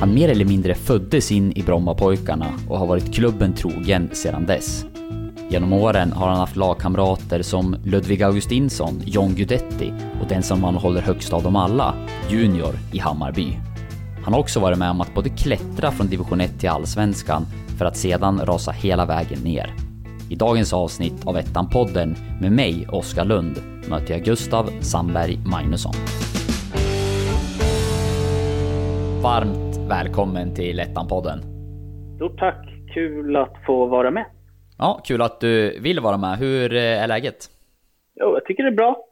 Han mer eller mindre föddes in i Brommapojkarna och har varit klubben trogen sedan dess. Genom åren har han haft lagkamrater som Ludvig Augustinsson, John Guidetti och den som han håller högst av dem alla, Junior i Hammarby. Han har också varit med om att både klättra från division 1 till allsvenskan för att sedan rasa hela vägen ner. I dagens avsnitt av Ettan-podden med mig, Oskar Lund, möter jag Gustav Sandberg Magnusson. Varmt välkommen till Ettan-podden. Stort tack! Kul att få vara med. Ja, kul att du vill vara med. Hur är läget? Jo, jag tycker det är bra.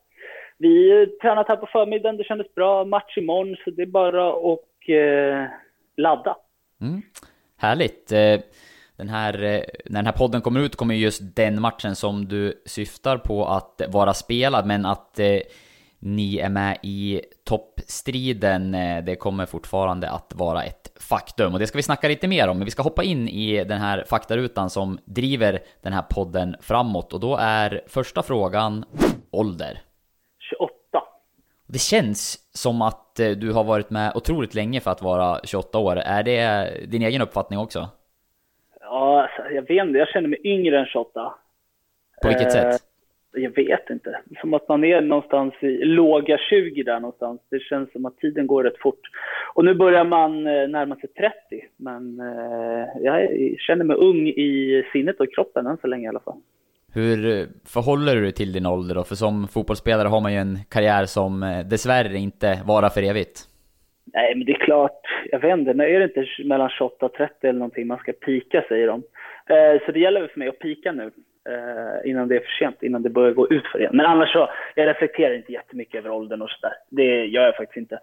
Vi tränat här på förmiddagen, det kändes bra. Match imorgon, så det är bara att eh, ladda. Mm. Härligt. Den här, eh, när den här podden kommer ut kommer just den matchen som du syftar på att vara spelad, men att eh, ni är med i toppstriden, eh, det kommer fortfarande att vara ett faktum. Och det ska vi snacka lite mer om, men vi ska hoppa in i den här faktarutan som driver den här podden framåt. Och då är första frågan ålder. 28. Det känns som att du har varit med otroligt länge för att vara 28 år. Är det din egen uppfattning också? Ja, alltså, jag vet inte. Jag känner mig yngre än 28. På vilket eh, sätt? Jag vet inte. Som att man är någonstans i låga 20 där någonstans. Det känns som att tiden går rätt fort. Och nu börjar man eh, närma sig 30. Men eh, jag känner mig ung i sinnet och kroppen än så länge i alla fall. Hur förhåller du dig till din ålder då? För som fotbollsspelare har man ju en karriär som eh, dessvärre inte varar för evigt. Nej, men det är klart. Jag vet inte. Är det inte mellan 28 och 30 eller någonting man ska pika, säger de. Eh, så det gäller väl för mig att pika nu. Eh, innan det är för sent, innan det börjar gå ut för igen. Men annars så, jag reflekterar inte jättemycket över åldern och sådär. Det gör jag faktiskt inte.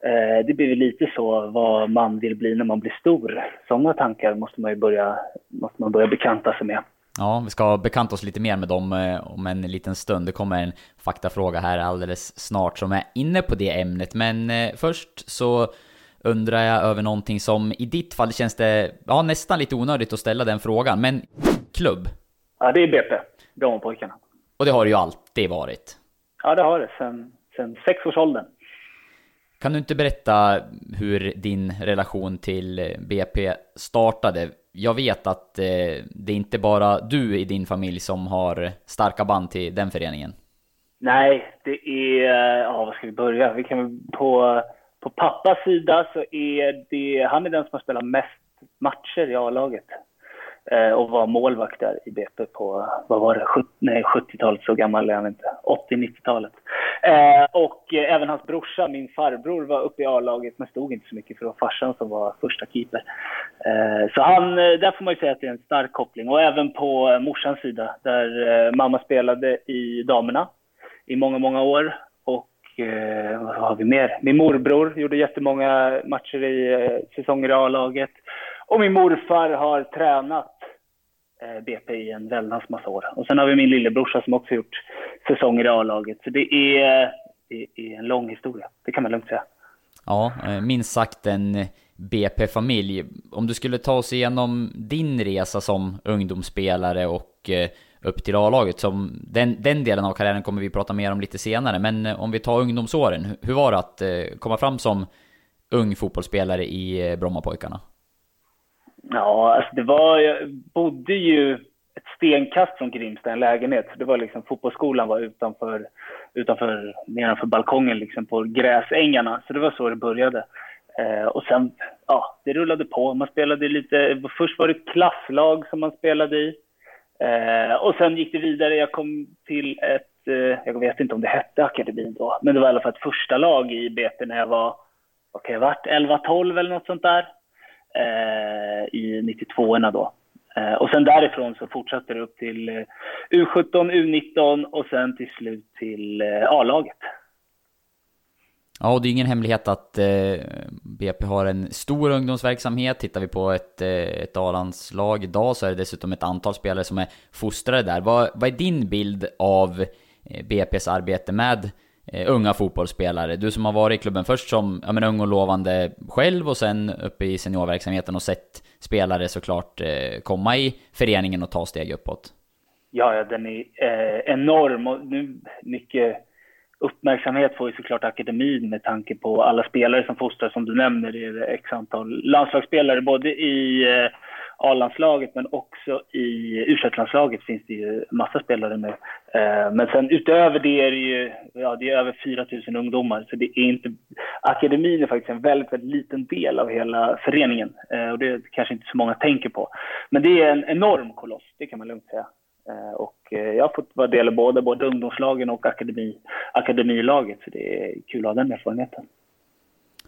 Eh, det blir väl lite så vad man vill bli när man blir stor. Sådana tankar måste man ju börja, måste man börja bekanta sig med. Ja, vi ska bekanta oss lite mer med dem eh, om en liten stund. Det kommer en faktafråga här alldeles snart som är inne på det ämnet. Men eh, först så undrar jag över någonting som i ditt fall känns det ja, nästan lite onödigt att ställa den frågan. Men klubb? Ja, det är BP, Brommapojkarna. Och det har det ju alltid varit? Ja, det har det. Sen, sen sexårsåldern. Kan du inte berätta hur din relation till BP startade? Jag vet att eh, det är inte bara du i din familj som har starka band till den föreningen. Nej, det är, eh, ja vad ska vi börja? Vi kan på, på pappas sida så är det, han är den som har spelat mest matcher i A-laget. Eh, och var målvakt där i BP på, vad var det, 70, nej 70-talet, så gammal är han inte, 80-90-talet. Eh, och eh, även hans brorsa, min farbror, var uppe i A-laget men stod inte så mycket för det var farsan som var första keeper. Eh, så han, eh, där får man ju säga att det är en stark koppling. Och även på eh, morsans sida, där eh, mamma spelade i damerna i många, många år. Och eh, vad har vi mer? Min morbror gjorde jättemånga matcher i säsonger i A-laget. Och min morfar har tränat Eh, BP i en väldans massa år. Och sen har vi min lillebrorsa som också gjort säsonger i A-laget. Så det är, det är en lång historia, det kan man lugnt säga. Ja, eh, minst sagt en eh, BP-familj. Om du skulle ta oss igenom din resa som ungdomsspelare och upp till A-laget, som den, den delen av karriären kommer vi prata mer om lite senare, men om vi tar ungdomsåren, hur var det att komma fram som ung fotbollsspelare i Brommapojkarna? Ja, alltså det var, jag bodde ju ett stenkast från Grimsta, en lägenhet. Så det var liksom, fotbollsskolan var utanför, utanför nedanför balkongen liksom på gräsängarna. Så det var så det började. Eh, och sen, ja, det rullade på. Man spelade lite, först var det ett klasslag som man spelade i. Eh, och sen gick det vidare. Jag kom till ett, eh, jag vet inte om det hette akademin då, men det var i alla fall ett första lag i BP när jag var, vad kan jag varit, 11-12 eller något sånt där Eh, i 92orna då. Eh, och sen därifrån så fortsatte det upp till eh, U17, U19 och sen till slut till A-laget. Ja, och det är ingen hemlighet att eh, BP har en stor ungdomsverksamhet. Tittar vi på ett, eh, ett A-landslag idag så är det dessutom ett antal spelare som är fostrade där. Vad, vad är din bild av BP's arbete med Eh, unga fotbollsspelare. Du som har varit i klubben först som ja, men, ung och lovande själv och sen uppe i seniorverksamheten och sett spelare såklart eh, komma i föreningen och ta steg uppåt. Ja, ja den är eh, enorm och nu mycket uppmärksamhet får ju såklart akademin med tanke på alla spelare som fostras, som du nämner, det är x antal landslagsspelare både i eh, A-landslaget men också i u landslaget finns det ju massa spelare med. Eh, men sen utöver det är det ju ja, det är över 4 000 ungdomar så det är inte, akademin är faktiskt en väldigt, väldigt liten del av hela föreningen eh, och det kanske inte så många tänker på. Men det är en enorm koloss, det kan man lugnt säga. Eh, och jag har fått vara del av både, både ungdomslagen och akademi, akademilaget så det är kul att ha den erfarenheten.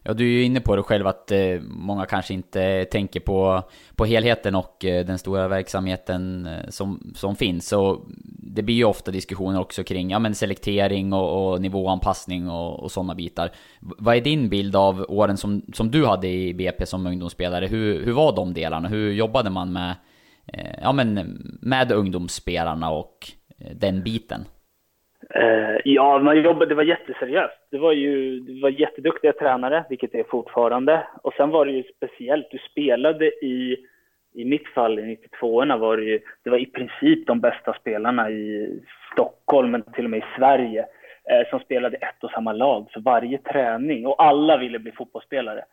Ja, du är ju inne på det själv att eh, många kanske inte tänker på, på helheten och eh, den stora verksamheten eh, som, som finns. Så det blir ju ofta diskussioner också kring ja, men selektering och, och nivåanpassning och, och sådana bitar. Vad är din bild av åren som, som du hade i BP som ungdomsspelare? Hur, hur var de delarna? Hur jobbade man med, eh, ja, men med ungdomsspelarna och eh, den biten? Uh, ja, man jobbade, det var jätteseriöst. Det var ju det var jätteduktiga tränare, vilket det är fortfarande. Och sen var det ju speciellt, du spelade i, i mitt fall, i 92orna var det ju, det var i princip de bästa spelarna i Stockholm, men till och med i Sverige, uh, som spelade ett och samma lag. Så varje träning, och alla ville bli fotbollsspelare.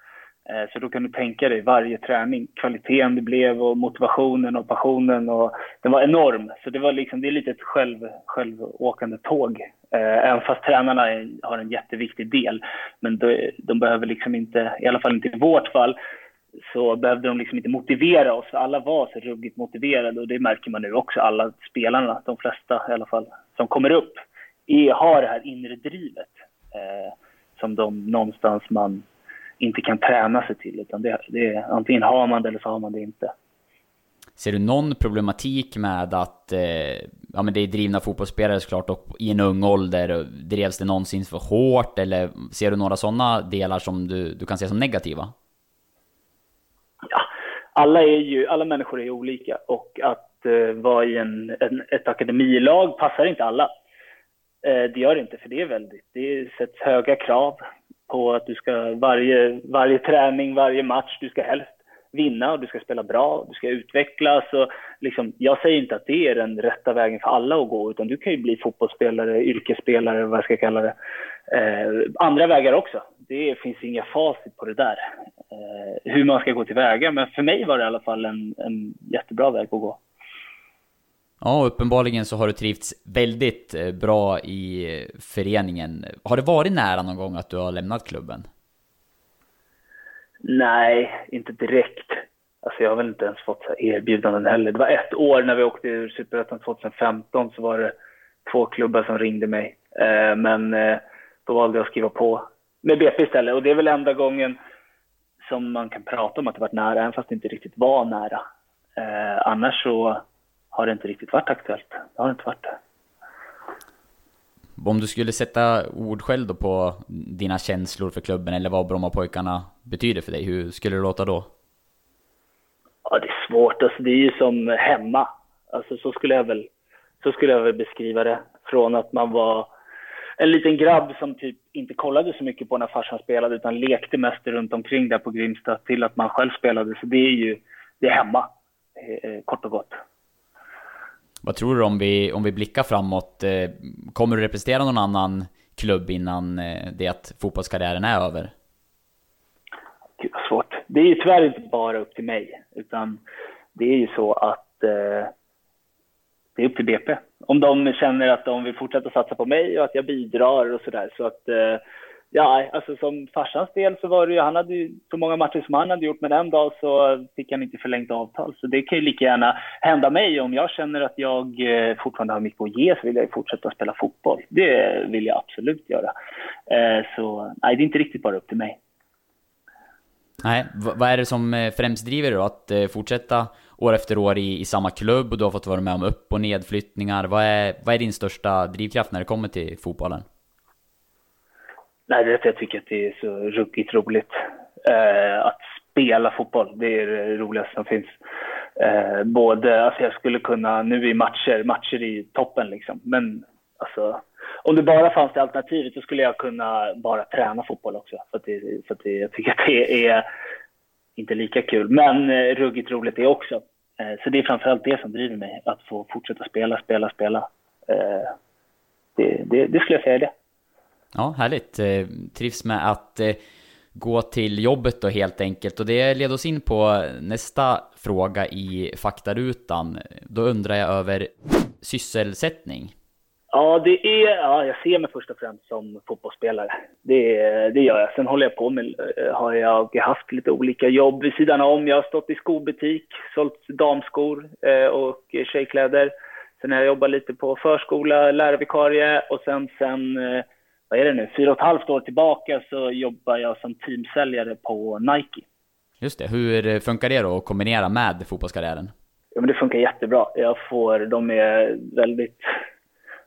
Eh, så då kan du tänka dig varje träning, kvaliteten det blev och motivationen och passionen. Och den var enorm. Så det, var liksom, det är lite ett själv, självåkande tåg. Eh, även fast tränarna har en jätteviktig del. Men de, de behöver liksom inte, i alla fall inte i vårt fall, så behövde de liksom inte motivera oss. Alla var så ruggigt motiverade och det märker man nu också. Alla spelarna, de flesta i alla fall, som kommer upp, är, har det här inre drivet. Eh, som de någonstans man inte kan träna sig till. Utan det, det är, antingen har man det eller så har man det inte. Ser du någon problematik med att eh, ja, men det är drivna fotbollsspelare såklart och i en ung ålder, drevs det någonsin för hårt eller ser du några sådana delar som du, du kan se som negativa? Ja, alla, är ju, alla människor är olika och att eh, vara i en, en, ett akademilag passar inte alla. Eh, det gör det inte, för det är väldigt, det sätts höga krav på att du ska varje, varje träning, varje match, du ska helst vinna och du ska spela bra, du ska utvecklas. Och liksom, jag säger inte att det är den rätta vägen för alla att gå, utan du kan ju bli fotbollsspelare, yrkesspelare, vad jag ska kalla det. Eh, andra vägar också. Det finns inga facit på det där, eh, hur man ska gå tillväga. Men för mig var det i alla fall en, en jättebra väg att gå. Ja, uppenbarligen så har du trivts väldigt eh, bra i eh, föreningen. Har det varit nära någon gång att du har lämnat klubben? Nej, inte direkt. Alltså jag har väl inte ens fått erbjudanden heller. Det var ett år när vi åkte ur Superettan 2015 så var det två klubbar som ringde mig. Eh, men då valde jag att skriva på med BP istället. Och det är väl enda gången som man kan prata om att det varit nära, även fast det inte riktigt var nära. annars så har det inte riktigt varit aktuellt. Det har inte varit det. Om du skulle sätta ord själv då på dina känslor för klubben eller vad Brommapojkarna betyder för dig, hur skulle det låta då? Ja, det är svårt. Alltså, det är ju som hemma. Alltså, så, skulle jag väl, så skulle jag väl beskriva det. Från att man var en liten grabb som typ inte kollade så mycket på när farsan spelade utan lekte mest runt omkring där på Grimsta till att man själv spelade. Så det är ju det är hemma, eh, kort och gott. Vad tror du om vi, om vi blickar framåt? Eh, kommer du representera någon annan klubb innan eh, det att fotbollskarriären är över? Gud vad svårt. Det är ju tyvärr inte bara upp till mig, utan det är ju så att eh, det är upp till BP. Om de känner att de vill fortsätta satsa på mig och att jag bidrar och sådär. Så att eh, Ja, alltså som farsans del så var det ju, han hade ju så många matcher som han hade gjort, men en dag så fick han inte förlängt avtal. Så det kan ju lika gärna hända mig. Om jag känner att jag eh, fortfarande har mycket att ge så vill jag fortsätta spela fotboll. Det vill jag absolut göra. Eh, så nej, det är inte riktigt bara upp till mig. Nej, vad är det som eh, främst driver dig då? Att fortsätta år efter år i, i samma klubb och du har fått vara med om upp och nedflyttningar. Vad är, vad är din största drivkraft när det kommer till fotbollen? Nej, det är att jag tycker att det är så ruggigt roligt. Eh, att spela fotboll, det är det roligaste som finns. Eh, både, alltså jag skulle kunna, nu i matcher, matcher i toppen liksom. Men alltså, om det bara fanns det alternativet så skulle jag kunna bara träna fotboll också. För att, det, för att det, jag tycker att det är inte lika kul. Men eh, ruggigt roligt det också. Eh, så det är framförallt det som driver mig, att få fortsätta spela, spela, spela. Eh, det, det, det skulle jag säga är det. Ja, härligt. Eh, trivs med att eh, gå till jobbet då helt enkelt. Och det leder oss in på nästa fråga i faktarutan. Då undrar jag över sysselsättning. Ja, det är, ja, jag ser mig först och främst som fotbollsspelare. Det, det gör jag. Sen håller jag på med, eh, har jag haft lite olika jobb vid sidan om. Jag har stått i skobutik, sålt damskor och tjejkläder. Sen har jag jobbat lite på förskola, lärarvikarie och sen, sen vad är det nu, fyra och ett halvt år tillbaka så jobbar jag som teamsäljare på Nike. Just det, hur funkar det då att kombinera med fotbollskarriären? Ja, men det funkar jättebra. Jag får, de är väldigt,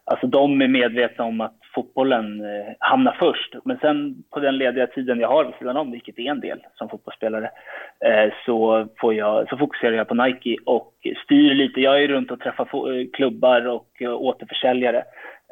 alltså de är medvetna om att fotbollen eh, hamnar först. Men sen på den lediga tiden jag har vid sidan om, vilket är en del som fotbollsspelare, eh, så, får jag, så fokuserar jag på Nike och styr lite. Jag är runt och träffar klubbar och eh, återförsäljare.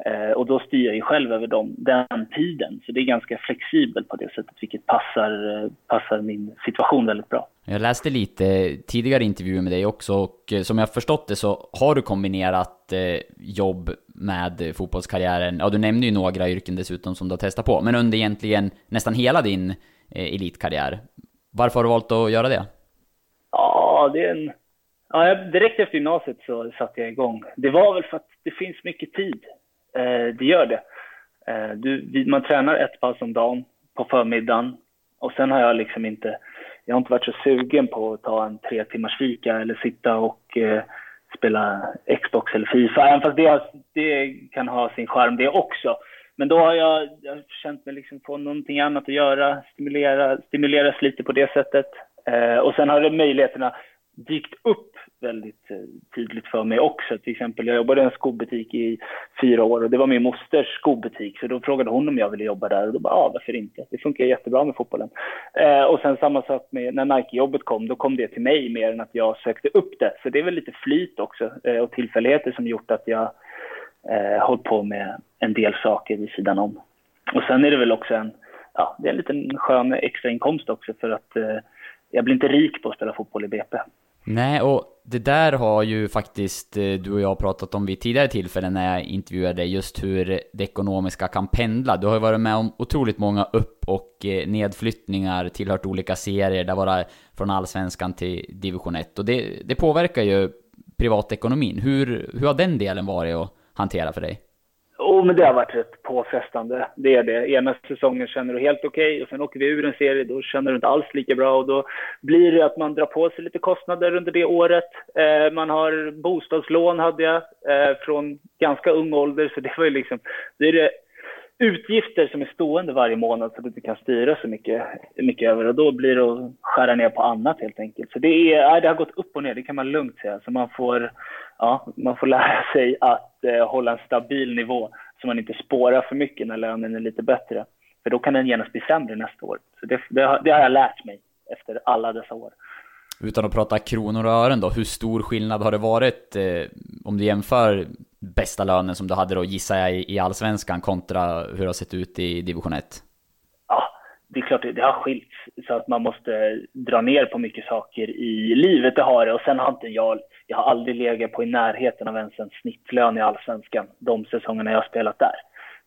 Eh, och då styr jag ju själv över dem, den tiden. Så det är ganska flexibelt på det sättet, vilket passar, eh, passar min situation väldigt bra. Jag läste lite tidigare intervjuer med dig också och eh, som jag förstått det så har du kombinerat jobb med fotbollskarriären. Ja, du nämnde ju några yrken dessutom som du har testat på, men under egentligen nästan hela din elitkarriär. Varför har du valt att göra det? Ja, det är en... Ja, direkt efter gymnasiet så satte jag igång. Det var väl för att det finns mycket tid. Eh, det gör det. Eh, du, man tränar ett pass om dagen på förmiddagen och sen har jag liksom inte, jag har inte varit så sugen på att ta en tre timmars fika eller sitta och eh, spela Xbox eller Fifa, även fast det, det kan ha sin charm det också. Men då har jag, jag har känt mig liksom få någonting annat att göra, stimulera, stimuleras lite på det sättet. Eh, och sen har det möjligheterna dykt upp väldigt eh, tydligt för mig också. Till exempel, jag jobbade i en skobutik i fyra år och det var min mosters skobutik. Så då frågade hon om jag ville jobba där och då bara, ja varför inte? Det funkar jättebra med fotbollen. Eh, och sen samma sak med när Nike-jobbet kom, då kom det till mig mer än att jag sökte upp det. Så det är väl lite flyt också eh, och tillfälligheter som gjort att jag eh, hållit på med en del saker vid sidan om. Och sen är det väl också en, ja, det är en liten skön extrainkomst också för att eh, jag blir inte rik på att spela fotboll i BP. Nej, och det där har ju faktiskt eh, du och jag pratat om vid tidigare tillfällen när jag intervjuade dig, just hur det ekonomiska kan pendla. Du har ju varit med om otroligt många upp och eh, nedflyttningar, tillhört olika serier, det var från allsvenskan till division 1. Och det, det påverkar ju privatekonomin. Hur, hur har den delen varit att hantera för dig? Men det har varit rätt påfrestande. Det är det. Ena säsongen känner du helt okej okay, och sen åker vi ur en serie, då känner du inte alls lika bra och då blir det att man drar på sig lite kostnader under det året. Eh, man har bostadslån hade jag eh, från ganska ung ålder, så det var ju liksom, det är det utgifter som är stående varje månad så att du inte kan styra så mycket, mycket över och då blir det att skära ner på annat helt enkelt. Så det, är, det har gått upp och ner, det kan man lugnt säga. Så man får, ja, man får lära sig att eh, hålla en stabil nivå så man inte spårar för mycket när lönen är lite bättre. För då kan den genast bli sämre nästa år. Så det, det, har, det har jag lärt mig efter alla dessa år. Utan att prata kronor och ören då, hur stor skillnad har det varit eh, om du jämför bästa lönen som du hade då gissar jag i allsvenskan kontra hur det har sett ut i division 1? Det är klart det, det har skilts så att man måste dra ner på mycket saker i livet, det har det. Och sen har inte jag, jag har aldrig legat på i närheten av ens en snittlön i allsvenskan de säsongerna jag har spelat där.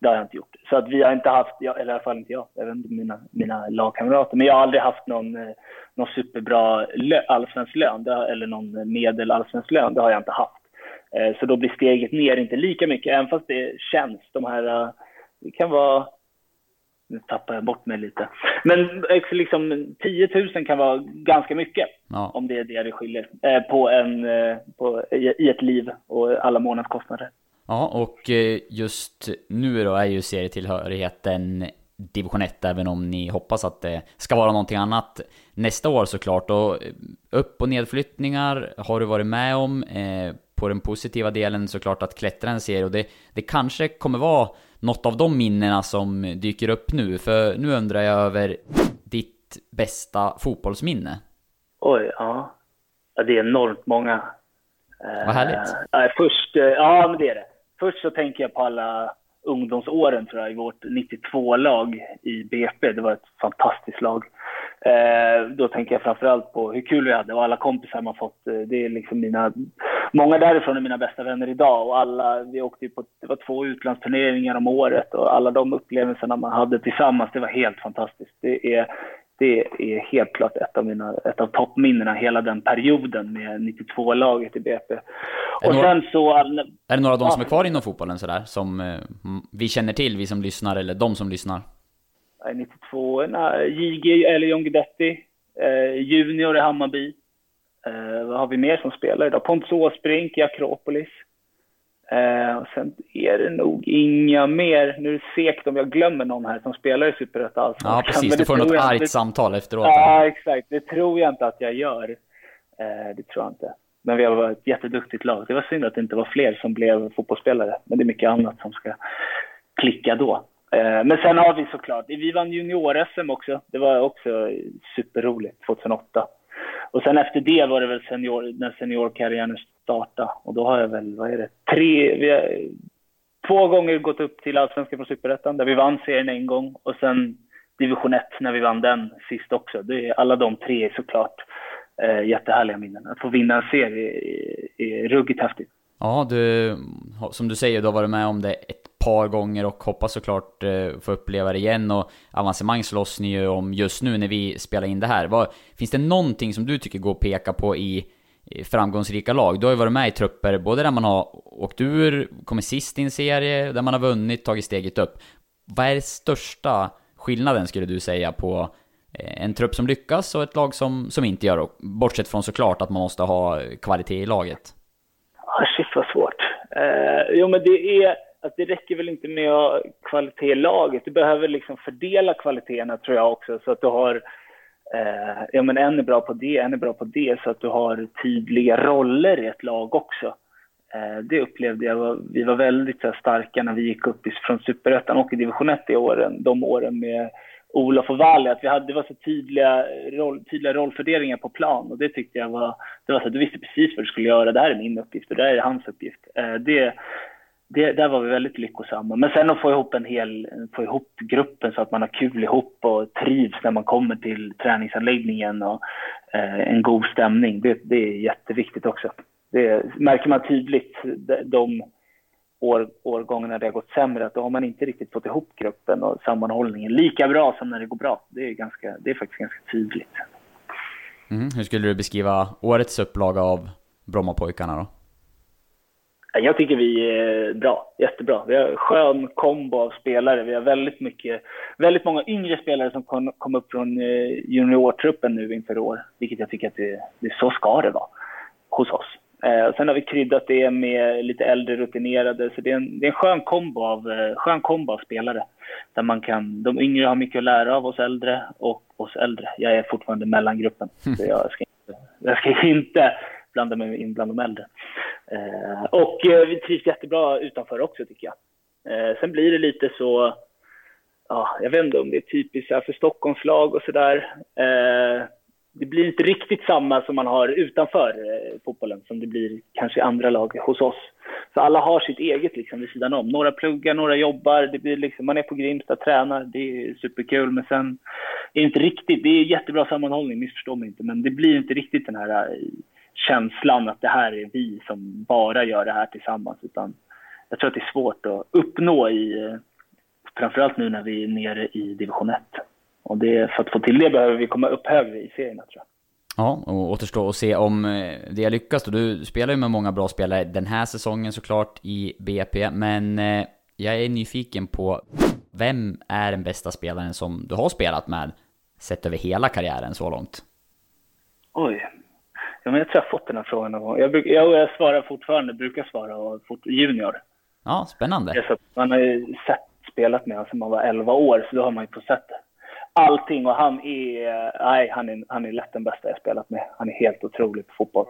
Det har jag inte gjort. Så att vi har inte haft, eller i alla fall inte jag, även mina, mina lagkamrater, men jag har aldrig haft någon, eh, någon superbra allsvensk lön, eller någon medel allsvensk lön, det har jag inte haft. Eh, så då blir steget ner inte lika mycket, även fast det känns. De här, eh, det kan vara, nu tappar jag bort mig lite. Men liksom 10 000 kan vara ganska mycket, ja. om det är det det skiljer, eh, på en, på, i ett liv och alla månadskostnader. Ja, och just nu då är ju serietillhörigheten division 1, även om ni hoppas att det ska vara någonting annat nästa år såklart. Och upp och nedflyttningar har du varit med om på den positiva delen såklart att klättra en serie och det, det kanske kommer vara något av de minnena som dyker upp nu. För nu undrar jag över ditt bästa fotbollsminne. Oj, ja. ja det är enormt många. Vad härligt. Uh, först, uh, ja men det är det. Först så tänker jag på alla ungdomsåren tror jag i vårt 92-lag i BP. Det var ett fantastiskt lag. Eh, då tänker jag framförallt på hur kul vi hade och alla kompisar man fått. Eh, det är liksom mina, många därifrån är mina bästa vänner idag och alla, vi åkte på, det var två utlandsturneringar om året och alla de upplevelserna man hade tillsammans, det var helt fantastiskt. Det är, det är helt klart ett av, mina, ett av toppminnena hela den perioden med 92-laget i BP. Och några, sen så... Är det några av de som är kvar inom fotbollen sådär, som eh, vi känner till, vi som lyssnar, eller de som lyssnar? 92 JG eller John Guidetti, eh, Junior i Hammarby. Eh, vad har vi mer som spelar idag? Pontus Åsbrink i Akropolis. Eh, och sen är det nog inga mer. Nu är det segt om jag glömmer någon här som spelar i Superettan Ja, precis. Du får något argt det... samtal efteråt. Ja, exakt. Det tror jag inte att jag gör. Eh, det tror jag inte. Men vi har varit ett jätteduktigt lag. Det var synd att det inte var fler som blev fotbollsspelare. Men det är mycket annat som ska klicka då. Eh, men sen har vi såklart, vi vann junior-SM också. Det var också superroligt 2008. Och sen efter det var det väl senior, när seniorkarriären startade. Och då har jag väl, vad är det, tre, vi har två gånger gått upp till Allsvenskan från Superettan, där vi vann serien en gång. Och sen division 1 när vi vann den sist också. Det är, alla de tre är såklart eh, jättehärliga minnen. Att få vinna en serie är, är ruggigt häftigt. Ja, du, som du säger, du har varit med om det ett par gånger och hoppas såklart eh, få uppleva det igen. Och avancemang slåss ni ju om just nu när vi spelar in det här. Vad, finns det någonting som du tycker går att peka på i framgångsrika lag? Du har ju varit med i trupper både där man har åkt ur, kommit sist i en serie, där man har vunnit, tagit steget upp. Vad är den största skillnaden skulle du säga på eh, en trupp som lyckas och ett lag som, som inte gör det? Bortsett från såklart att man måste ha kvalitet i laget. Ah, shit vad svårt. Eh, jo men det är att det räcker väl inte med att kvalitet i laget. Du behöver liksom fördela kvaliteterna tror jag också så att du har eh, ja men en är bra på det, en är bra på det så att du har tydliga roller i ett lag också. Eh, det upplevde jag, vi var väldigt så här, starka när vi gick upp från superettan och i division 1 i åren, de åren med Olof och Valle, att vi hade, det var så tydliga, roll, tydliga rollfördelningar på plan och det tyckte jag var, det var så att du visste precis vad du skulle göra, det här är min uppgift och det här är hans uppgift. Eh, det, det, där var vi väldigt lyckosamma. Men sen att få ihop en hel, få ihop gruppen så att man har kul ihop och trivs när man kommer till träningsanläggningen och eh, en god stämning. Det, det, är jätteviktigt också. Det märker man tydligt de år, årgångarna det har gått sämre, att då har man inte riktigt fått ihop gruppen och sammanhållningen lika bra som när det går bra. Det är, ganska, det är faktiskt ganska tydligt. Mm, hur skulle du beskriva årets upplaga av Brommapojkarna då? Jag tycker vi är bra, jättebra. Vi har en skön kombo av spelare. Vi har väldigt mycket, väldigt många yngre spelare som kom, kom upp från eh, juniortruppen nu inför år, vilket jag tycker att det, det så ska det vara hos oss. Eh, sen har vi kryddat det med lite äldre rutinerade, så det är en, det är en skön, kombo av, eh, skön kombo av spelare. Där man kan, de yngre har mycket att lära av oss äldre och oss äldre. Jag är fortfarande mellangruppen, så jag ska inte, jag ska inte blanda mig in bland de äldre. Eh, och eh, vi trivs jättebra utanför också tycker jag. Eh, sen blir det lite så, ja, jag vet inte om det är typiskt för Stockholmslag och sådär. Eh, det blir inte riktigt samma som man har utanför eh, fotbollen som det blir kanske i andra lag hos oss. Så alla har sitt eget liksom vid sidan om. Några pluggar, några jobbar. Det blir liksom, man är på Grimsta, tränar. Det är superkul. Men sen är det inte riktigt, det är jättebra sammanhållning, missförstå mig inte. Men det blir inte riktigt den här eh, känslan att det här är vi som bara gör det här tillsammans. Utan jag tror att det är svårt att uppnå i, framförallt nu när vi är nere i division 1. Och det, för att få till det behöver vi komma upp högre i serierna tror jag. Ja, och återstår att se om eh, det lyckas då. Du spelar ju med många bra spelare den här säsongen såklart i BP, men eh, jag är nyfiken på vem är den bästa spelaren som du har spelat med, sett över hela karriären så långt? Oj, men jag tror jag har fått den här frågan någon gång. Jag, bruk, jag, jag svarar fortfarande, brukar svara och fort, junior. Ja, spännande. så man har ju sett, spelat med honom sedan man var 11 år, så då har man ju fått sett allting. Och han är, nej, han är, han är lätt den bästa jag spelat med. Han är helt otrolig på fotboll.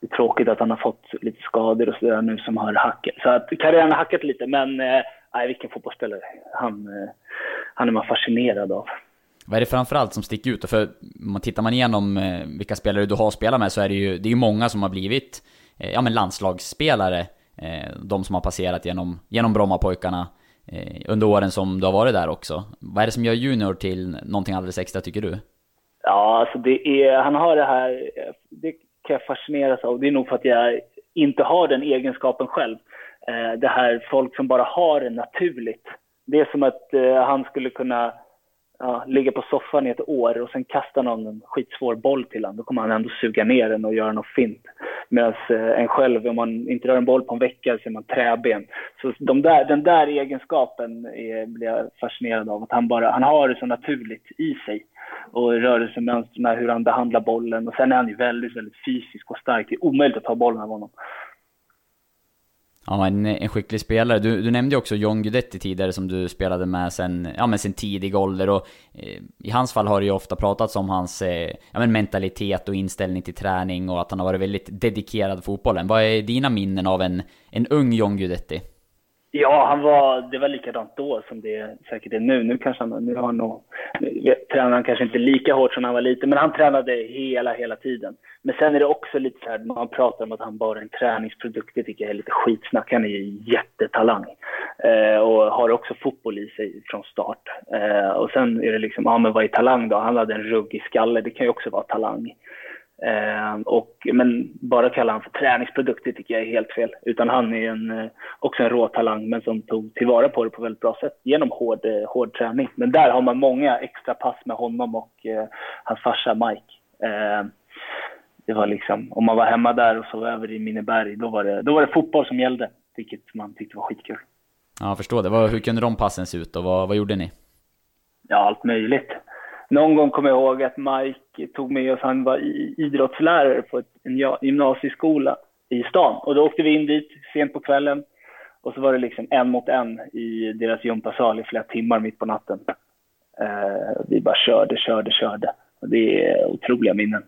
Det är tråkigt att han har fått lite skador och sådär nu som har hackat. Så att karriären har hackat lite, men eh, nej, vilken fotbollsspelare. Han, eh, han är man fascinerad av. Vad är det framförallt som sticker ut? För man tittar man igenom eh, vilka spelare du har spelat med så är det ju, det är ju många som har blivit eh, ja, men landslagsspelare. Eh, de som har passerat genom, genom Brommapojkarna under åren som du har varit där också. Vad är det som gör Junior till någonting alldeles extra tycker du? Ja, alltså det är, han har det här, det kan jag fascineras av. Det är nog för att jag inte har den egenskapen själv. Det här folk som bara har det naturligt. Det är som att han skulle kunna ja, ligga på soffan i ett år och sen kasta någon en skitsvår boll till honom. Då kommer han ändå suga ner den och göra något fint. Medan eh, en själv, om man inte rör en boll på en vecka så är man träben. Så de där, den där egenskapen är, blir jag fascinerad av. Att han, bara, han har det så naturligt i sig. Och rörelsemönstren, hur han behandlar bollen. Och sen är han ju väldigt, väldigt fysisk och stark. Det är omöjligt att ta bollen av honom. Ja, en, en skicklig spelare. Du, du nämnde ju också John Guidetti tidigare som du spelade med sen, ja, men sen tidig ålder. Och, eh, I hans fall har det ju ofta pratats om hans eh, ja, men mentalitet och inställning till träning och att han har varit väldigt dedikerad fotbollen. Vad är dina minnen av en, en ung John Guidetti? Ja, han var, det var likadant då som det säkert är nu. Nu kanske han, nu har han nog, nu tränar han kanske inte lika hårt som när han var liten, men han tränade hela, hela tiden. Men sen är det också lite så här, man pratar om att han bara är en träningsprodukt, det tycker jag är lite skitsnack. Han är ju jättetalang. Eh, och har också fotboll i sig från start. Eh, och sen är det liksom, ja men vad är talang då? Han hade en ruggig skalle, det kan ju också vara talang. Eh, och, men bara kalla han för träningsprodukt, det tycker jag är helt fel. Utan han är en, eh, också en rå talang, men som tog tillvara på det på väldigt bra sätt genom hård, eh, hård träning. Men där har man många extra pass med honom och eh, hans farsa Mike. Eh, det var liksom, om man var hemma där och sov över i Minneberg, då var, det, då var det fotboll som gällde. Vilket man tyckte var skitkul. Ja, jag förstår det. Hur kunde de passen se ut och vad, vad gjorde ni? Ja, allt möjligt någon gång kommer jag ihåg att Mike tog med oss, han var idrottslärare på en gymnasieskola i stan. Och då åkte vi in dit sent på kvällen. Och så var det liksom en mot en i deras gympasal i flera timmar mitt på natten. Eh, vi bara körde, körde, körde. Och det är otroliga minnen.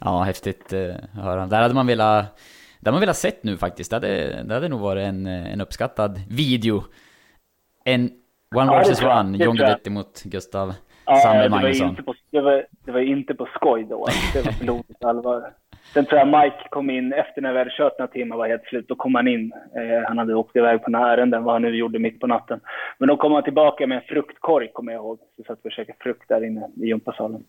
Ja, häftigt eh, att höra. Där hade man velat, där man velat sett nu faktiskt. Det hade, det hade nog varit en, eh, en uppskattad video. En One ja, versus one, John Guidetti mot Gustav ja, Sandberg Magnusson. Det var, det var inte på skoj då, det var blodigt allvar. Sen tror jag Mike kom in efter när vi hade kört några timmar var helt slut. Då kom han in. Eh, han hade åkt iväg på några ärenden, vad han nu gjorde mitt på natten. Men då kom han tillbaka med en fruktkorg, kommer jag ihåg. Så satt vi och käkade frukt där inne i gympasalen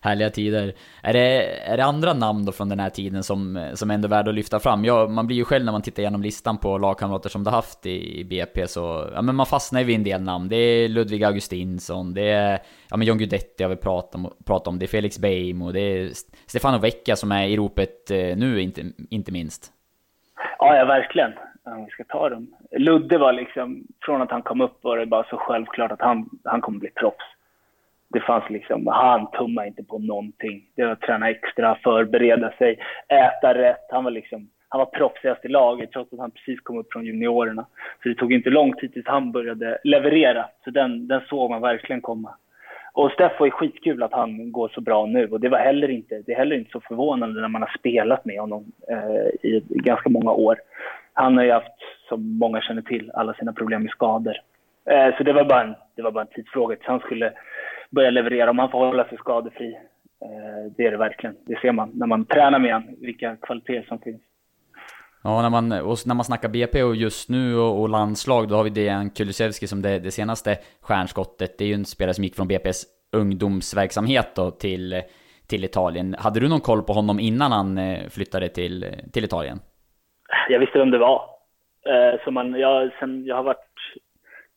härliga tider. Är det, är det andra namn då från den här tiden som, som ändå är värda att lyfta fram? Ja, man blir ju själv när man tittar igenom listan på lagkamrater som du haft i, i BP så, ja men man fastnar ju vid en del namn. Det är Ludvig Augustinsson, det är, ja men John Guidetti har vi pratat om, pratat om, det är Felix Beijmo, det är Stefano Vecchia som är i ropet eh, nu inte, inte minst. Ja, ja verkligen. Om vi ska ta dem. Ludde var liksom, från att han kom upp var det bara så självklart att han, han kommer bli proffs det fanns liksom, han tummade inte på någonting. Det var att träna extra, förbereda sig, äta rätt. Han var liksom, han var proffsigast i laget trots att han precis kom upp från juniorerna. Så det tog inte lång tid tills han började leverera. Så den, den såg man verkligen komma. Och Steffo är skitkul att han går så bra nu och det var heller inte, det är heller inte så förvånande när man har spelat med honom eh, i ganska många år. Han har ju haft, som många känner till, alla sina problem med skador. Eh, så det var, bara en, det var bara en tidsfråga tills han skulle börja leverera om han får hålla sig skadefri. Eh, det är det verkligen. Det ser man när man tränar med honom, vilka kvaliteter som finns. Ja, när man, och när man snackar BP och just nu och, och landslag, då har vi Dejan Kulusevski som det, det, senaste stjärnskottet. Det är ju en spelare som gick från BP's ungdomsverksamhet då till, till Italien. Hade du någon koll på honom innan han eh, flyttade till, till Italien? Jag visste vem det var. Eh, så man, jag, sen, jag har varit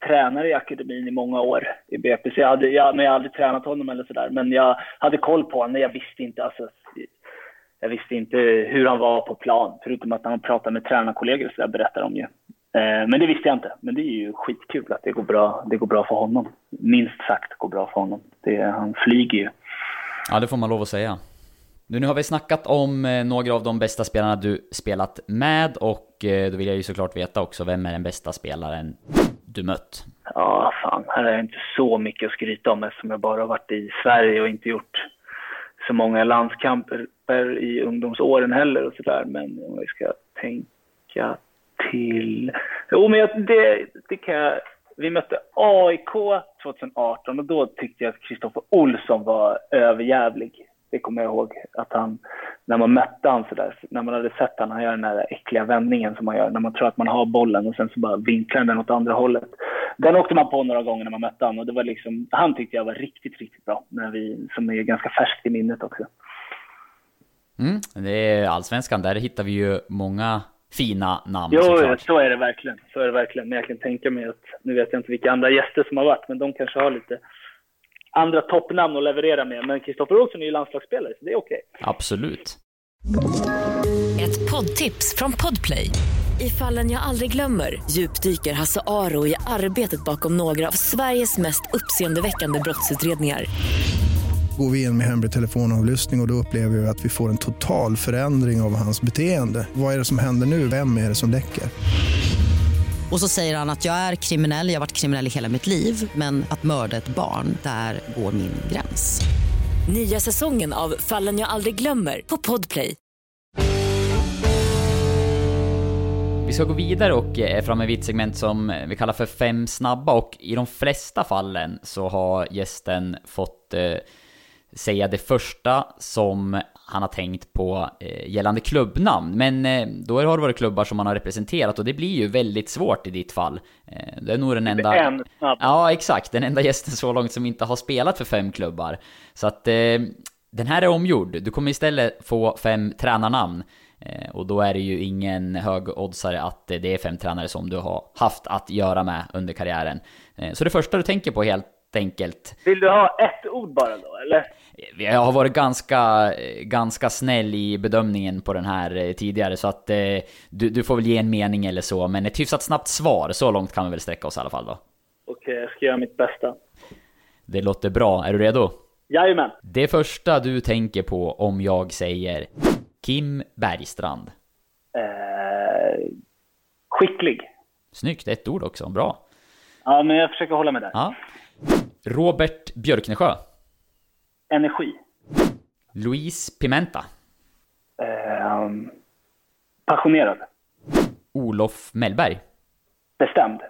tränare i akademin i många år i BP. Så jag hade, jag, men jag hade aldrig tränat honom eller sådär. Men jag hade koll på honom, jag visste inte alltså, jag visste inte hur han var på plan. Förutom att han pratade med tränarkollegor så sådär berättar de ju. Eh, men det visste jag inte. Men det är ju skitkul att det går bra, det går bra för honom. Minst sagt går bra för honom. Det, han flyger ju. Ja, det får man lov att säga. Nu, nu har vi snackat om eh, några av de bästa spelarna du spelat med och eh, då vill jag ju såklart veta också, vem är den bästa spelaren du mött? Ja, fan, här har jag inte så mycket att skryta om eftersom jag bara har varit i Sverige och inte gjort så många landskamper i ungdomsåren heller och sådär. Men om vi ska tänka till... Jo, men jag, det, det kan jag... Vi mötte AIK 2018 och då tyckte jag att Kristoffer Olsson var överjävlig. Det kommer jag ihåg. Att han, när man mötte han sådär, när man hade sett han, han gör den där äckliga vändningen som man gör när man tror att man har bollen och sen så bara vinklar den åt andra hållet. den åkte man på några gånger när man mötte honom och det var liksom, han tyckte jag var riktigt, riktigt bra. När vi, som är ganska färskt i minnet också. Mm, det är allsvenskan, där hittar vi ju många fina namn Jo, såklart. så är det verkligen. Så är det verkligen. Men jag kan tänka mig att, nu vet jag inte vilka andra gäster som har varit, men de kanske har lite andra toppnamn att leverera med. Men Kristoffer Olsson är ju landslagsspelare, så det är okej. Absolut. Ett poddtips från Podplay. I fallen jag aldrig glömmer djupdyker Hasse Aro i arbetet bakom några av Sveriges mest uppseendeväckande brottsutredningar. Går vi in med hemlig telefonavlyssning och, och då upplever vi att vi får en total förändring av hans beteende. Vad är det som händer nu? Vem är det som läcker? Och så säger han att jag är kriminell, jag har varit kriminell i hela mitt liv men att mörda ett barn, där går min gräns. Nya säsongen av Fallen jag aldrig glömmer på Podplay. Vi ska gå vidare och är framme vid ett segment som vi kallar för fem snabba och i de flesta fallen så har gästen fått eh, säga det första som han har tänkt på eh, gällande klubbnamn. Men eh, då har det varit klubbar som han har representerat och det blir ju väldigt svårt i ditt fall. Eh, det är nog den enda... En. Ja, exakt. Den enda gästen så långt som inte har spelat för fem klubbar. Så att den här är omgjord. Du kommer istället få fem tränarnamn. Och då är det ju ingen högoddsare att det är fem tränare som du har haft att göra med under karriären. Så det första du tänker på helt enkelt. Vill du ha ett ord bara då, eller? Jag har varit ganska, ganska snäll i bedömningen på den här eh, tidigare så att eh, du, du får väl ge en mening eller så. Men ett hyfsat snabbt svar, så långt kan vi väl sträcka oss i alla fall då. Okej, jag ska göra mitt bästa. Det låter bra, är du redo? Jajamän. Det första du tänker på om jag säger Kim Bergstrand. Eh, skicklig. Snyggt, ett ord också, bra. Ja, men jag försöker hålla mig där. Ja. Robert Björknesjö. Energi. Louise Pimenta. Eh, passionerad. Olof Mellberg. Bestämd.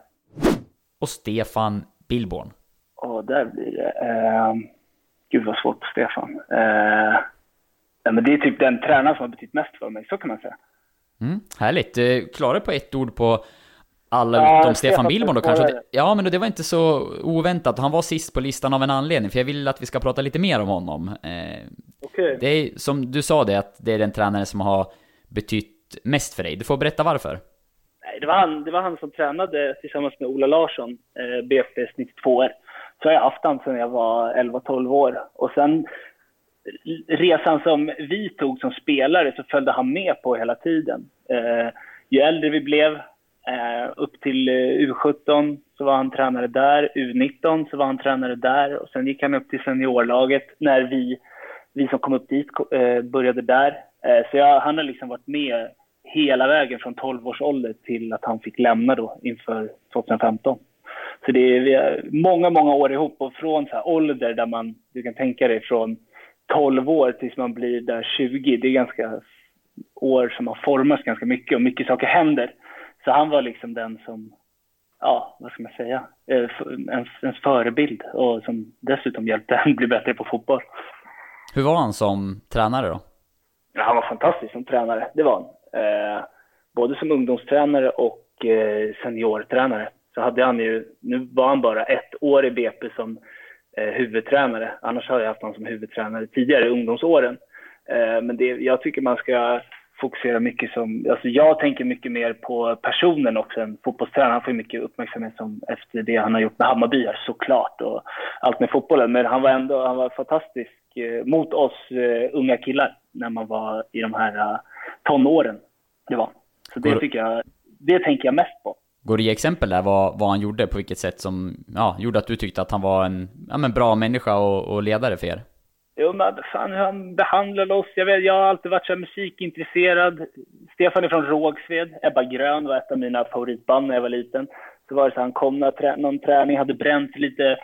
Och Stefan Billborn. Och där blir det... Eh, gud vad svårt på Stefan. Eh, men det är typ den tränaren som har betytt mest för mig, så kan man säga. Mm, härligt. Eh, Klarar på ett ord på alla Ja, utom Stefan Billborn då kanske? Ja, men det var inte så oväntat. Han var sist på listan av en anledning, för jag vill att vi ska prata lite mer om honom. Eh, Okej. det är som du sa det, att det är den tränare som har betytt mest för dig. Du får berätta varför. Nej, det var, han, det var han som tränade tillsammans med Ola Larsson, eh, BFBs 92 er Så har jag haft han sedan jag var 11-12 år. Och sen resan som vi tog som spelare så följde han med på hela tiden. Eh, ju äldre vi blev, eh, upp till eh, U17 så var han tränare där, U19 så var han tränare där och sen gick han upp till seniorlaget när vi, vi som kom upp dit eh, började där. Eh, så jag, han har liksom varit med hela vägen från 12 års ålder till att han fick lämna då inför 2015. Så det är vi har många, många år ihop och från så här ålder där man, du kan tänka dig från 12 år tills man blir där 20, det är ganska år som har formats ganska mycket och mycket saker händer. Så han var liksom den som, ja, vad ska man säga, eh, ens, ens förebild och som dessutom hjälpte en bli bättre på fotboll. Hur var han som tränare då? Han var fantastisk som tränare, det var han. Eh, både som ungdomstränare och eh, seniortränare. Så hade han ju, nu var han bara ett år i BP som eh, huvudtränare. Annars har jag haft honom som huvudtränare tidigare i ungdomsåren. Eh, men det, jag tycker man ska fokusera mycket som, alltså jag tänker mycket mer på personen också än fotbollstränaren. Han får mycket uppmärksamhet som efter det han har gjort med Hammarby här, såklart och allt med fotbollen. Men han var ändå, han var fantastisk eh, mot oss eh, unga killar när man var i de här eh, tonåren. Det var. Så det tycker jag, det tänker jag mest på. Går det ge exempel där vad, vad han gjorde, på vilket sätt som ja, gjorde att du tyckte att han var en ja, men bra människa och, och ledare för er? Jo, men fan hur han behandlade oss. Jag, vet, jag har alltid varit så musikintresserad. Stefan är från Rågsved. Ebba Grön var ett av mina favoritband när jag var liten. Så var det så han kom när trä, någon träning, hade bränt lite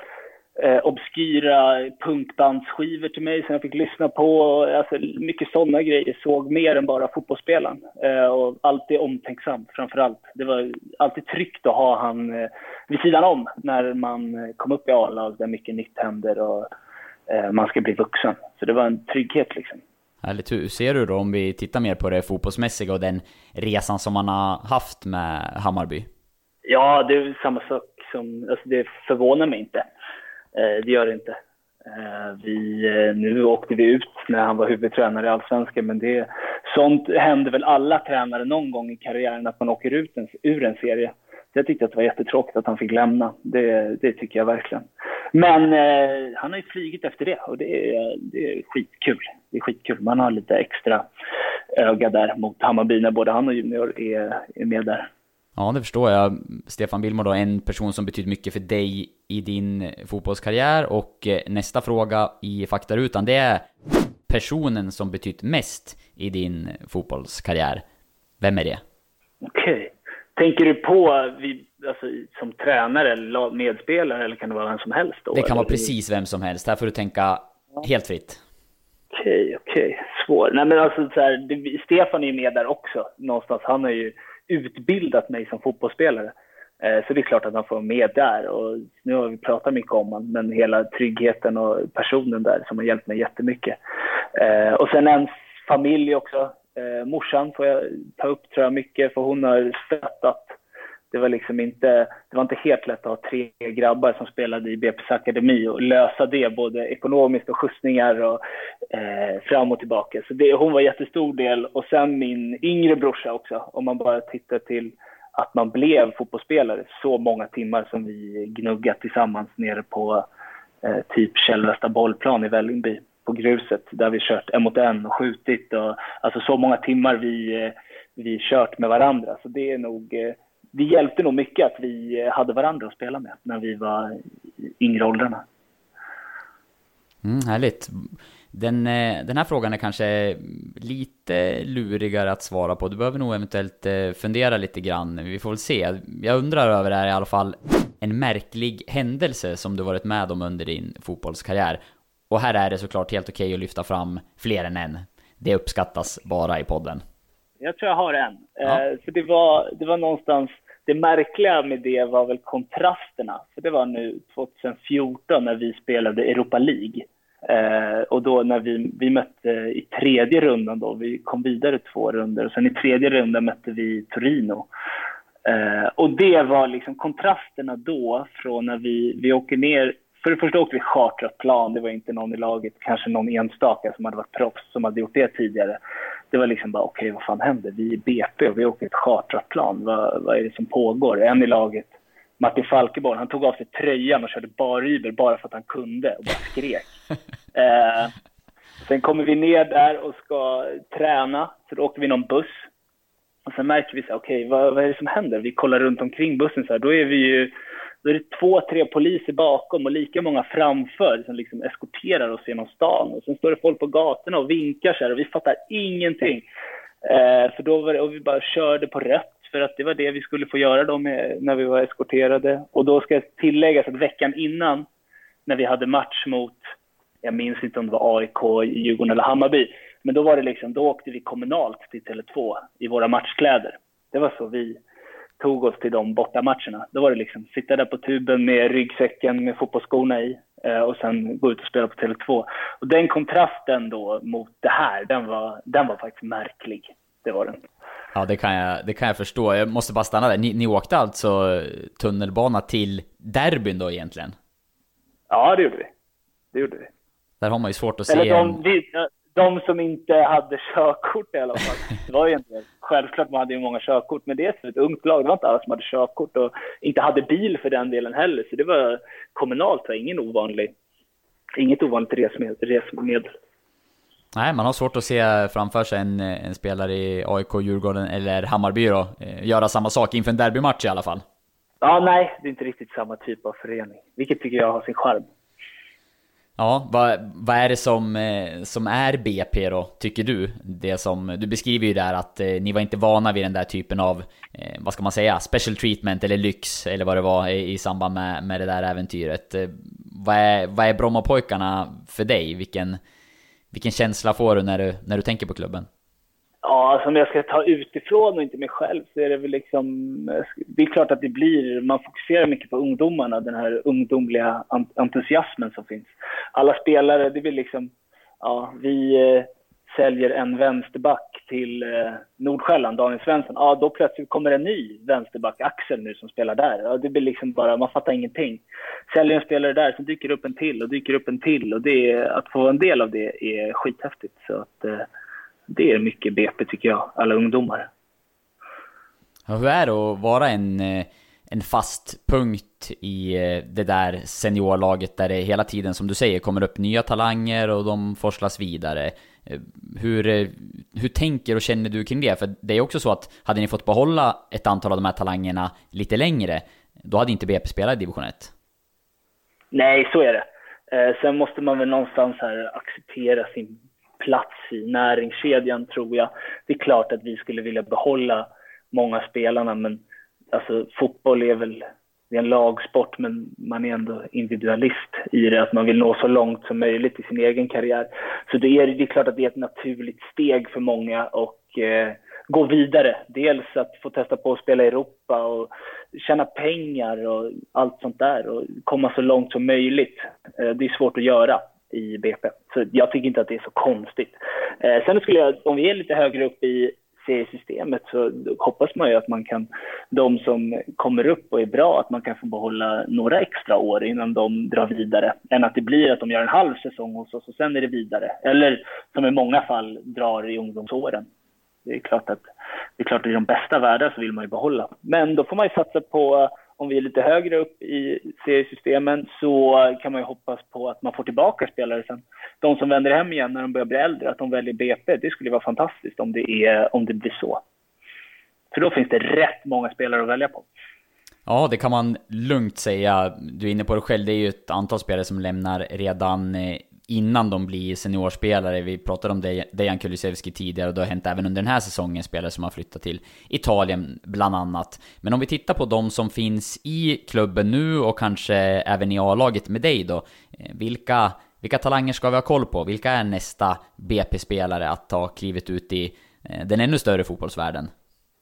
eh, obskyra punkbandsskivor till mig som jag fick lyssna på. Alltså, mycket sådana grejer. Såg mer än bara fotbollsspelaren. Eh, och alltid omtänksam framför allt. Det var alltid tryggt att ha han eh, vid sidan om när man eh, kom upp i A-lag där mycket nytt händer och man ska bli vuxen. Så det var en trygghet liksom. Härligt. Hur ser du då om vi tittar mer på det fotbollsmässiga och den resan som han har haft med Hammarby? Ja, det är samma sak som, alltså det förvånar mig inte. Eh, det gör det inte. Eh, vi, eh, nu åkte vi ut när han var huvudtränare i Allsvenskan, men det, sånt händer väl alla tränare någon gång i karriären, att man åker ut en, ur en serie. Jag tyckte att det var jättetråkigt att han fick lämna. Det, det tycker jag verkligen. Men eh, han har ju flygit efter det och det är, det är skitkul. Det är skitkul. Man har lite extra öga där mot Hammarby när både han och Junior är, är med där. Ja, det förstår jag. Stefan Billmor då, en person som betyder mycket för dig i din fotbollskarriär. Och eh, nästa fråga i faktarutan, det är personen som betytt mest i din fotbollskarriär. Vem är det? Okej. Okay. Tänker du på alltså, som tränare eller medspelare eller kan det vara vem som helst? Då, det kan eller? vara precis vem som helst. Här får du tänka helt fritt. Okej, okay, okej. Okay. Svår. Nej men alltså så här, det, Stefan är ju med där också någonstans. Han har ju utbildat mig som fotbollsspelare. Eh, så det är klart att han får med där. Och nu har vi pratat mycket om honom, men hela tryggheten och personen där som har hjälpt mig jättemycket. Eh, och sen ens familj också. Eh, morsan får jag ta upp tror jag mycket, för hon har stöttat. Det var liksom inte, det var inte helt lätt att ha tre grabbar som spelade i BP's akademi och lösa det både ekonomiskt och skjutsningar och eh, fram och tillbaka. Så det, hon var jättestor del och sen min yngre brorsa också, om man bara tittar till att man blev fotbollsspelare. Så många timmar som vi gnuggat tillsammans nere på eh, typ Källvästa bollplan i Vällingby på gruset där vi kört en mot en och skjutit och alltså så många timmar vi, eh, vi kört med varandra. Så det är nog, eh, det hjälpte nog mycket att vi eh, hade varandra att spela med när vi var yngre åldrarna. Mm, härligt. Den, den här frågan är kanske lite lurigare att svara på. Du behöver nog eventuellt fundera lite grann. Vi får väl se. Jag undrar över det här i alla fall. En märklig händelse som du varit med om under din fotbollskarriär. Och här är det såklart helt okej att lyfta fram fler än en. Det uppskattas bara i podden. Jag tror jag har en. Ja. Eh, för det var, det var någonstans, det märkliga med det var väl kontrasterna. För det var nu 2014 när vi spelade Europa League. Eh, och då när vi, vi mötte i tredje rundan då, vi kom vidare två runder och sen i tredje rundan mötte vi Torino. Eh, och det var liksom kontrasterna då från när vi, vi åker ner för det första åkte vi chartrat plan. Det var inte någon i laget, kanske någon enstaka som hade varit proffs som hade gjort det tidigare. Det var liksom bara, okej, okay, vad fan händer? Vi är BP och vi åker ett chartrat plan. Vad, vad är det som pågår? En i laget, Martin Falkeborg, han tog av sig tröjan och körde baryber bara för att han kunde och bara skrek. eh, sen kommer vi ner där och ska träna, så då åker vi någon buss. Och sen märker vi så okej, okay, vad, vad är det som händer? Vi kollar runt omkring bussen så här, då är vi ju då är det två, tre poliser bakom och lika många framför som liksom eskorterar oss genom stan. Och sen står det folk på gatorna och vinkar så här och vi fattar ingenting. Eh, för då var det, och vi bara körde på rött för att det var det vi skulle få göra då med, när vi var eskorterade. Och då ska jag tillägga att veckan innan, när vi hade match mot, jag minns inte om det var AIK, Djurgården eller Hammarby, men då var det liksom, då åkte vi kommunalt till Tele2 i våra matchkläder. Det var så vi tog oss till de bortamatcherna. Då var det liksom sitta där på tuben med ryggsäcken med fotbollsskorna i eh, och sen gå ut och spela på Tele2. Och den kontrasten då mot det här, den var, den var faktiskt märklig. Det var den. Ja, det kan jag, det kan jag förstå. Jag måste bara stanna där. Ni, ni åkte alltså tunnelbana till derbyn då egentligen? Ja, det gjorde vi. Det gjorde vi. Där har man ju svårt att Eller se... De, vi, de som inte hade körkort i alla fall. Det var ju inte, självklart man hade ju många körkort, men det är ett ungt lag. Det var inte alla som hade körkort och inte hade bil för den delen heller. Så det var kommunalt, var ingen ovanlig, inget ovanligt resmedel. Nej, man har svårt att se framför sig en, en spelare i AIK, Djurgården eller Hammarby då, eh, göra samma sak inför en derbymatch i alla fall. Ja, nej, det är inte riktigt samma typ av förening, vilket tycker jag har sin charm. Ja, vad, vad är det som, eh, som är BP då, tycker du? Det som, du beskriver ju där att eh, ni var inte vana vid den där typen av, eh, vad ska man säga, special treatment eller lyx eller vad det var i, i samband med, med det där äventyret. Eh, vad är, vad är Brommapojkarna för dig? Vilken, vilken känsla får du när du, när du tänker på klubben? Ja, alltså om jag ska ta utifrån och inte mig själv så är det väl liksom... Det är klart att det blir... Man fokuserar mycket på ungdomarna, den här ungdomliga entusiasmen som finns. Alla spelare, det blir liksom... Ja, vi... Eh, säljer en vänsterback till eh, Nordsjälland, Daniel Svensson, ja då plötsligt kommer en ny vänsterback, Axel nu, som spelar där. Ja, det blir liksom bara, man fattar ingenting. Säljer en spelare där, så dyker upp en till och dyker upp en till. Och det att få en del av det är skithäftigt. Så att, eh, det är mycket BP tycker jag, alla ungdomar. Hur är det att vara en, eh, en fast punkt i eh, det där seniorlaget där det hela tiden, som du säger, kommer upp nya talanger och de forslas vidare? Eh, hur, hur tänker och känner du kring det? För det är också så att hade ni fått behålla ett antal av de här talangerna lite längre, då hade inte BP spelat i division 1. Nej, så är det. sen måste man väl någonstans här acceptera sin plats i näringskedjan, tror jag. Det är klart att vi skulle vilja behålla många spelarna. Men alltså, fotboll är väl det är en lagsport, men man är ändå individualist i det, att man vill nå så långt som möjligt i sin egen karriär. Så det är, det är klart att det är ett naturligt steg för många och eh, gå vidare. Dels att få testa på att spela i Europa och tjäna pengar och allt sånt där och komma så långt som möjligt. Eh, det är svårt att göra i BP, så jag tycker inte att det är så konstigt. Eh, sen skulle jag, om vi är lite högre upp i seriesystemet så hoppas man ju att man kan, de som kommer upp och är bra, att man kan få behålla några extra år innan de drar vidare. Än att det blir att de gör en halv säsong hos oss och sen är det vidare. Eller som i många fall drar i ungdomsåren. Det är klart att det är klart att i de bästa världar så vill man ju behålla. Men då får man ju satsa på om vi är lite högre upp i seriesystemen så kan man ju hoppas på att man får tillbaka spelare sen. De som vänder hem igen när de börjar bli äldre, att de väljer BP, det skulle vara fantastiskt om det, är, om det blir så. För då finns det rätt många spelare att välja på. Ja, det kan man lugnt säga. Du är inne på det själv, det är ju ett antal spelare som lämnar redan eh, innan de blir seniorspelare. Vi pratade om Dejan Kulusevski tidigare och det har hänt även under den här säsongen spelare som har flyttat till Italien bland annat. Men om vi tittar på de som finns i klubben nu och kanske även i A-laget med dig då. Eh, vilka, vilka talanger ska vi ha koll på? Vilka är nästa BP-spelare att ta klivet ut i eh, den ännu större fotbollsvärlden?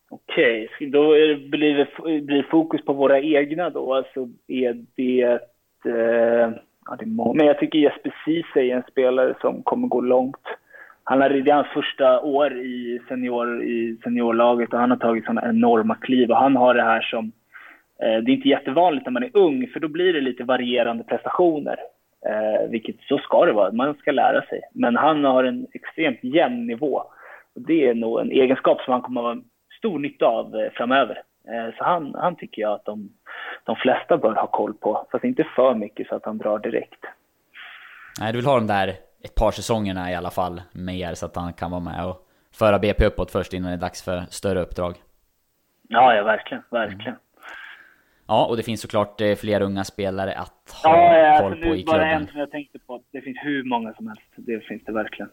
Okej, okay, då blir det blir fokus på våra egna då. Alltså är det... Eh ja, det är många. Men jag tycker Jesper Ceesay är en spelare som kommer gå långt. Han har, det är hans första år i, senior, i seniorlaget och han har tagit sådana enorma kliv. Och han har det här som... Eh, det är inte jättevanligt när man är ung, för då blir det lite varierande prestationer. Eh, vilket så ska det vara, man ska lära sig. Men han har en extremt jämn nivå. Och det är nog en egenskap som han kommer att ha stor nytta av eh, framöver. Eh, så han, han tycker jag att de, de flesta bör ha koll på, fast inte för mycket så att han drar direkt. Nej, du vill ha de där ett par säsongerna i alla fall med er så att han kan vara med och föra BP uppåt först innan det är dags för större uppdrag. Ja, ja verkligen, verkligen. Mm. Ja, och det finns såklart eh, fler unga spelare att ha ja, ja, koll på i klubben. Bara en som jag tänkte på. Det finns hur många som helst. Det finns det verkligen.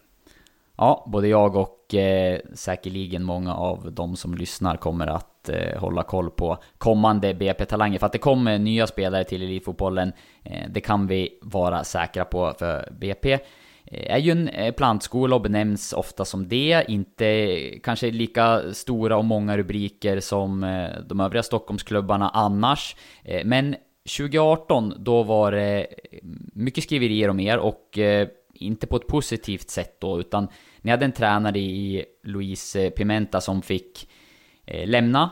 Ja, både jag och eh, säkerligen många av de som lyssnar kommer att eh, hålla koll på kommande BP-talanger. För att det kommer nya spelare till elitfotbollen, eh, det kan vi vara säkra på för BP. Eh, är ju en eh, plantskola och benämns ofta som det, inte eh, kanske lika stora och många rubriker som de övriga Stockholmsklubbarna annars. Men 2018, då var det mycket skriverier om er och inte på ett positivt sätt då, utan ni hade en tränare i Luis eh, Pimenta som fick eh, lämna.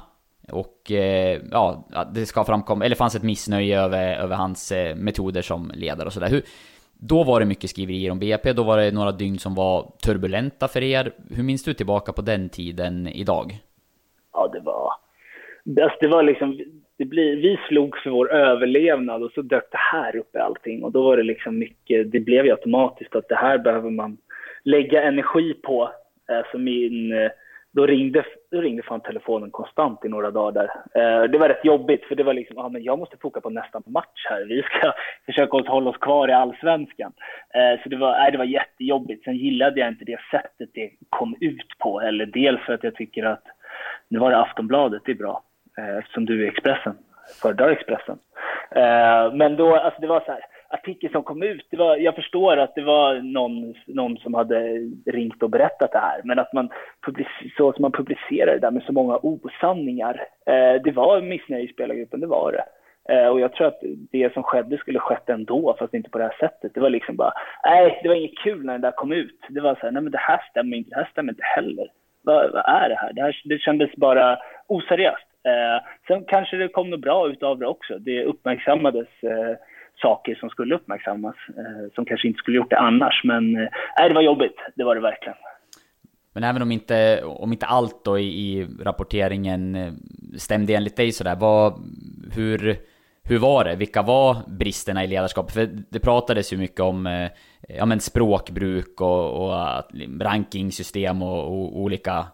Och eh, ja, det ska framkomma, eller fanns ett missnöje över, över hans eh, metoder som ledare och sådär. Då var det mycket skriverier om BP, då var det några dygn som var turbulenta för er. Hur minns du tillbaka på den tiden idag? Ja, det var... Alltså det var liksom det blir, vi slog för vår överlevnad och så dök det här upp i allting. Och då var det liksom mycket, det blev ju automatiskt att det här behöver man lägga energi på. Eh, så min, eh, då, ringde, då ringde fan telefonen konstant i några dagar där. Eh, det var rätt jobbigt för det var liksom, ja men jag måste foka på nästa match här. Vi ska försöka hålla oss kvar i allsvenskan. Så det var, nej, det var jättejobbigt. Sen gillade jag inte det sättet det kom ut på. Eller dels för att jag tycker att, nu var det Aftonbladet, det är bra Eh, eftersom du är Expressen, föredrar Expressen. Eh, men då, alltså det var så här, artikeln som kom ut, det var, jag förstår att det var någon, någon som hade ringt och berättat det här, men att man så som man publicerade det där med så många osanningar, eh, det var missnöje i spelargruppen, det var det. Och jag tror att det som skedde skulle skett ändå, fast inte på det här sättet. Det var liksom bara, nej, det var inget kul när det där kom ut. Det var så här, nej men det här stämmer inte, det här stämmer inte heller. Vad, vad är det här? Det, här, det kändes bara oseriöst. Eh, sen kanske det kom något bra utav det också. Det uppmärksammades eh, saker som skulle uppmärksammas, eh, som kanske inte skulle gjort det annars. Men eh, det var jobbigt, det var det verkligen. Men även om inte, om inte allt då i, i rapporteringen eh, stämde enligt dig sådär, vad, hur, hur var det? Vilka var bristerna i ledarskapet? För det pratades ju mycket om eh, ja, men språkbruk och, och liksom, rankingsystem och, och olika,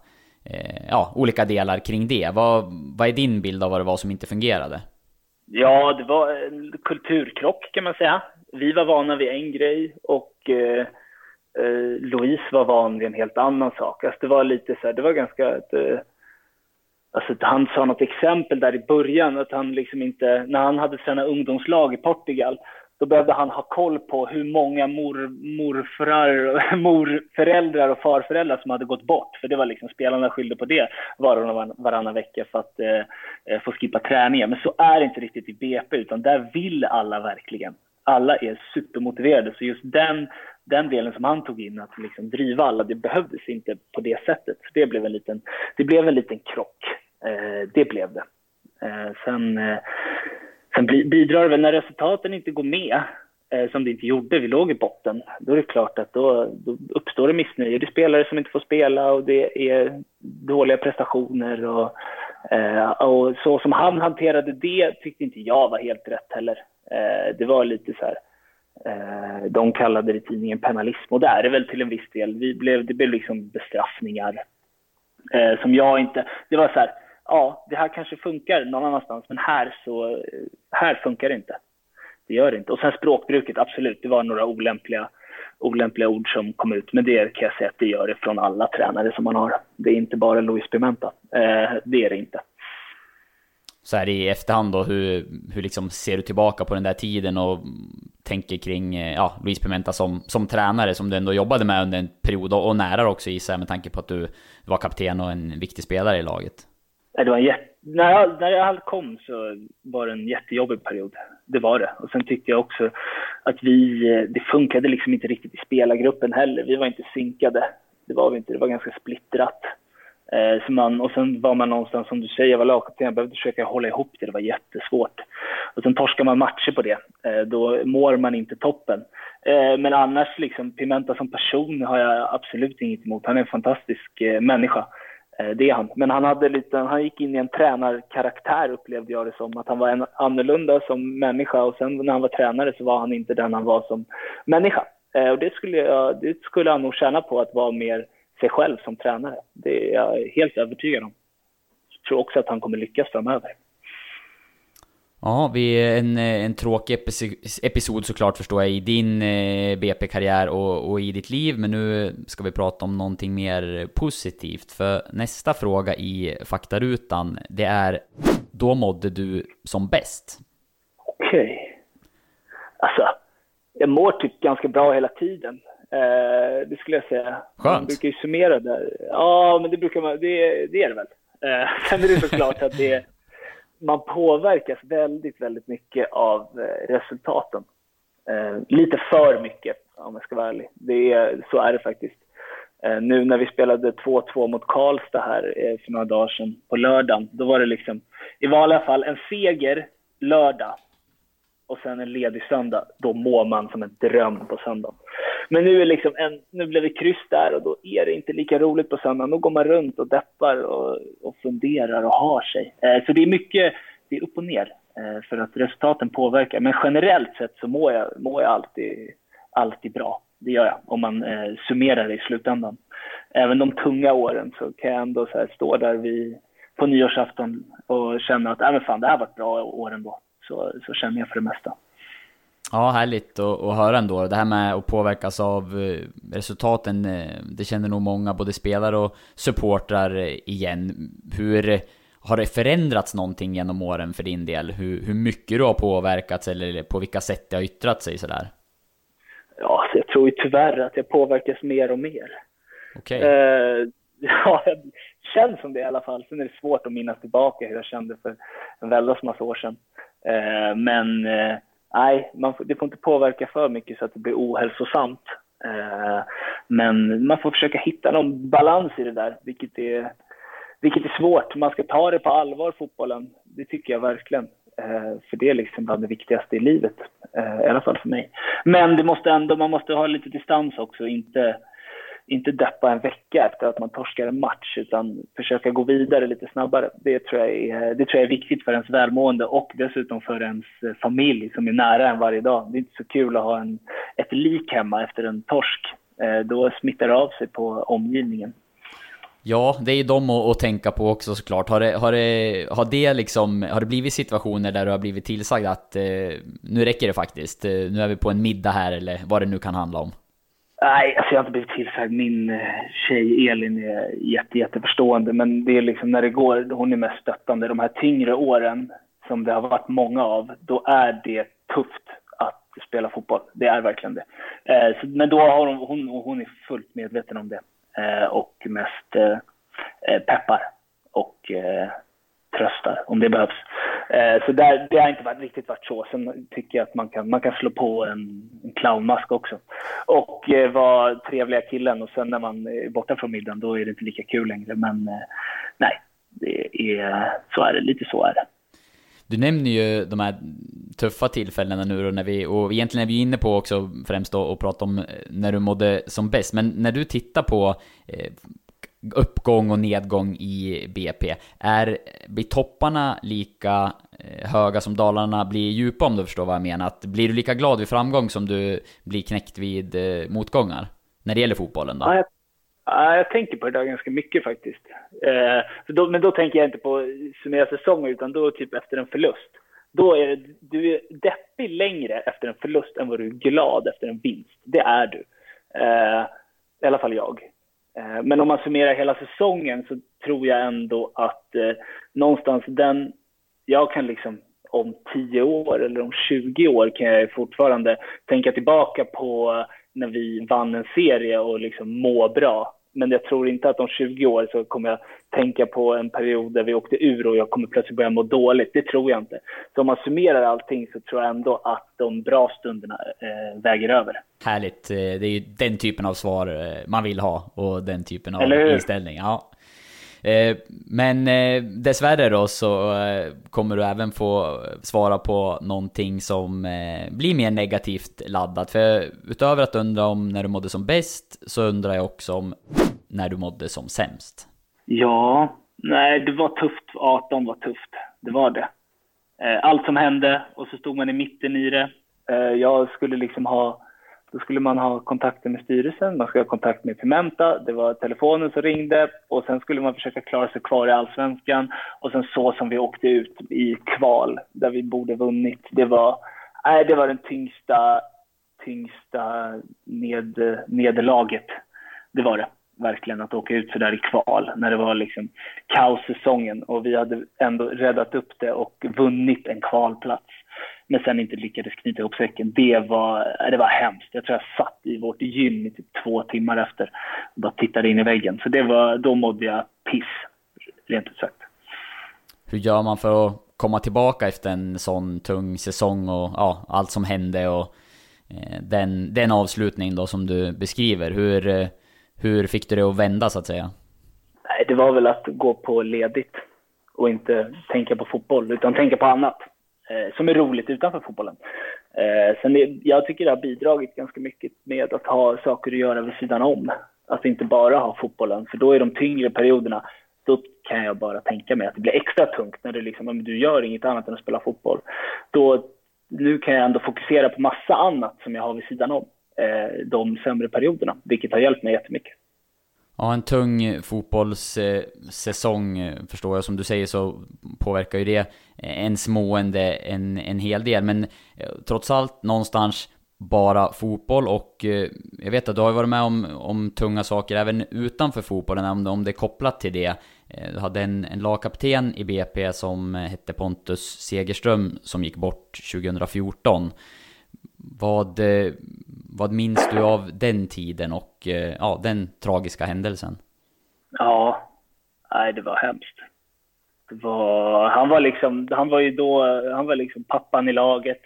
Eh, ja, olika delar kring det. Vad, vad är din bild av vad det var som inte fungerade? Ja, det var en kulturkrock kan man säga. Vi var vana vid en grej och eh, eh, Louise var van vid en helt annan sak. Alltså det var lite så här, det var ganska... Ett, eh, alltså han sa något exempel där i början att han liksom inte, när han hade sina ungdomslag i Portugal, då behövde han ha koll på hur många mor, morfrar, morföräldrar och farföräldrar som hade gått bort. För det var liksom spelarna skyllde på det var och varannan vecka för att eh, eh få skippa träningar. Men så är det inte riktigt i BP, utan där vill alla verkligen. Alla är supermotiverade, så just den den delen som han tog in, att liksom driva alla, det behövdes inte på det sättet. Så det blev en liten, det blev en liten krock. Eh, det blev det. Eh, sen eh, sen bidrar det väl när resultaten inte går med, eh, som det inte gjorde, vi låg i botten, då är det klart att då, då uppstår det missnöje. Det är spelare som inte får spela och det är dåliga prestationer. Och, eh, och så som han hanterade det tyckte inte jag var helt rätt heller. Eh, det var lite så här, Eh, de kallade det i tidningen penalism och det är det väl till en viss del. Vi blev, det blev liksom bestraffningar eh, som jag inte... Det var så här, ja, det här kanske funkar någon annanstans, men här så... Här funkar det inte. Det gör det inte. Och sen språkbruket, absolut, det var några olämpliga, olämpliga ord som kom ut, men det kan jag säga att det gör det från alla tränare som man har. Det är inte bara Luis Pimenta. Eh, det är det inte så här i efterhand då, hur, hur liksom ser du tillbaka på den där tiden och tänker kring eh, ja, Luis Pimenta som, som tränare som du ändå jobbade med under en period och, och nära också gissar jag med tanke på att du var kapten och en viktig spelare i laget. Det var en jätte, när, allt när jag kom så var det en jättejobbig period. Det var det. Och sen tyckte jag också att vi, eh, det funkade liksom inte riktigt i spelargruppen heller. Vi var inte synkade. Det var vi inte. Det var ganska splittrat. Eh, så man, och sen var man någonstans, som du säger, jag var lagkapten, jag behövde försöka hålla ihop det, det var jättesvårt. Och sen torskar man matcher på det, eh, då mår man inte toppen. Eh, men annars, liksom, Pimenta som person har jag absolut inget emot. Han är en fantastisk eh, människa. Eh, det är han. Men han, hade lite, han gick in i en tränarkaraktär upplevde jag det som. Att han var en, annorlunda som människa och sen när han var tränare så var han inte den han var som människa. Eh, och det skulle, jag, det skulle han nog tjäna på att vara mer sig själv som tränare. Det är jag helt övertygad om. Jag tror också att han kommer lyckas framöver. Ja, vi är en, en tråkig episod såklart förstår jag i din eh, BP-karriär och, och, i ditt liv, men nu ska vi prata om någonting mer positivt. För nästa fråga i faktarutan, det är Då mådde du som bäst? Okej. Okay. Alltså, jag mår typ ganska bra hela tiden. Eh, det skulle jag säga. Skönt. Man brukar ju summera där. Ja, men det brukar man, det, det är det väl. Eh, sen är det såklart att det, man påverkas väldigt, väldigt mycket av eh, resultaten. Eh, lite för mycket, om jag ska vara ärlig. Det är, så är det faktiskt. Eh, nu när vi spelade 2-2 mot Karlstad här eh, för några dagar sedan på lördagen, då var det liksom i vanliga fall en seger lördag och sen en ledig söndag, då mår man som en dröm på söndagen. Men nu, är liksom en, nu blev det kryss där och då är det inte lika roligt på söndagen. Då går man runt och deppar och, och funderar och har sig. Eh, så det är mycket, det är upp och ner eh, för att resultaten påverkar. Men generellt sett så mår jag, mår jag alltid, alltid bra. Det gör jag om man eh, summerar det i slutändan. Även de tunga åren så kan jag ändå så stå där vid, på nyårsafton och känna att äh, men fan, det här var ett bra år ändå så, så känner jag för det mesta. Ja, härligt att, höra ändå. Det här med att påverkas av eh, resultaten, eh, det känner nog många, både spelare och supportrar igen. Hur har det förändrats någonting genom åren för din del? Hur, hur mycket du har påverkats eller på vilka sätt det har yttrat sig sådär? Ja, så jag tror ju tyvärr att jag påverkas mer och mer. Okej. Okay. Uh, eh, ja, det känns som det i alla fall. Sen är det svårt att minnas tillbaka hur jag kände för en väldans massa år sedan. Eh, men eh, nej, man får, det får inte påverka för mycket så att det blir ohälsosamt. Eh, men man får försöka hitta någon balans i det där, vilket är, vilket är svårt. Man ska ta det på allvar, fotbollen. Det tycker jag verkligen. Eh, för det är liksom bland det viktigaste i livet, eh, i alla fall för mig. Men det måste ändå, man måste ha lite distans också, inte, inte deppa en vecka efter att man torskar en match, utan försöka gå vidare lite snabbare. Det tror jag är, det tror jag är viktigt för ens välmående och dessutom för ens familj som är nära en varje dag. Det är inte så kul att ha en, ett lik hemma efter en torsk. Eh, då smittar det av sig på omgivningen. Ja, det är ju dem att, att, tänka på också såklart. Har det, har, det, har, det liksom, har det blivit situationer där du har blivit tillsagd att eh, nu räcker det faktiskt, eh, nu är vi på en middag här eller vad det nu kan handla om? Nej, alltså jag har inte blivit tillsagd. Min eh, tjej Elin är jätte, jätteförstående, men det är liksom när det går, hon är mest stöttande. De här tyngre åren, som det har varit många av, då är det tufft att spela fotboll. Det är verkligen det. Eh, så, men då har hon, hon, hon är fullt medveten om det. Eh, och mest eh, eh, peppar och eh, tröstar om det behövs. Eh, så där, det har inte varit, riktigt varit så. Sen tycker jag att man kan, man kan slå på en, en clownmask också. Och eh, vara trevliga killen och sen när man är borta från middagen då är det inte lika kul längre. Men eh, nej, det är, så är det. Lite så är det. Du nämner ju de här tuffa tillfällena nu då när vi, och egentligen är vi inne på också främst då och prata om när du mådde som bäst, men när du tittar på eh, uppgång och nedgång i BP, är, blir topparna lika eh, höga som dalarna blir djupa om du förstår vad jag menar? Att blir du lika glad vid framgång som du blir knäckt vid eh, motgångar? När det gäller fotbollen då? Ja, jag, jag tänker på det där ganska mycket faktiskt. Eh, då, men då tänker jag inte på summera säsonger, utan då typ efter en förlust då är det, du är deppig längre efter en förlust än vad du är glad efter en vinst. Det är du. Eh, I alla fall jag. Eh, men om man summerar hela säsongen så tror jag ändå att eh, någonstans den, jag kan liksom om 10 år eller om 20 år kan jag fortfarande tänka tillbaka på när vi vann en serie och liksom må bra men jag tror inte att om 20 år så kommer jag tänka på en period där vi åkte ur och jag kommer plötsligt börja må dåligt. Det tror jag inte. Så om man summerar allting så tror jag ändå att de bra stunderna eh, väger över. Härligt. Eh, det är ju den typen av svar eh, man vill ha och den typen av inställning. Ja. Eh, men dessvärre då så kommer du även få svara på någonting som blir mer negativt laddat. För utöver att undra om när du mådde som bäst så undrar jag också om när du mådde som sämst. Ja, nej det var tufft. 18 var tufft. Det var det. Eh, allt som hände och så stod man i mitten i det. Eh, jag skulle liksom ha då skulle man ha kontakter med styrelsen, man skulle ha kontakt med Pimenta, det var telefonen som ringde och sen skulle man försöka klara sig kvar i allsvenskan och sen så som vi åkte ut i kval där vi borde vunnit. Det var, nej, det var den tyngsta, tyngsta ned, nederlaget. Det var det verkligen att åka ut så där i kval när det var liksom kaossäsongen och vi hade ändå räddat upp det och vunnit en kvalplats men sen inte lyckades knyta ihop säcken. Det var, äh, det var hemskt. Jag tror jag satt i vårt gym i typ två timmar efter och bara tittade in i väggen. Så det var, då mådde jag piss, rent ut sagt. Hur gör man för att komma tillbaka efter en sån tung säsong och ja, allt som hände och eh, den, den avslutning då som du beskriver? Hur, eh, hur fick du det att vända så att säga? Nej, det var väl att gå på ledigt och inte tänka på fotboll utan tänka på annat eh, som är roligt utanför fotbollen. Eh, sen det, jag tycker det har bidragit ganska mycket med att ha saker att göra vid sidan om. Att inte bara ha fotbollen, för då är de tyngre perioderna, då kan jag bara tänka mig att det blir extra tungt när du liksom, du gör inget annat än att spela fotboll. Då, nu kan jag ändå fokusera på massa annat som jag har vid sidan om Eh, de sämre perioderna, vilket har hjälpt mig jättemycket. Ja, en tung fotbollssäsong eh, förstår jag. Som du säger så påverkar ju det ens mående en, en hel del. Men eh, trots allt någonstans bara fotboll och jag vet att du har varit med om, om tunga saker även utanför fotbollen, om det, om det är kopplat till det. Du hade en, en lagkapten i BP som hette Pontus Segerström som gick bort 2014. Vad, eh, vad minns du av den tiden och eh, ja, den tragiska händelsen? Ja, nej det var hemskt. var, han var liksom, han var ju då, han var liksom pappan i laget.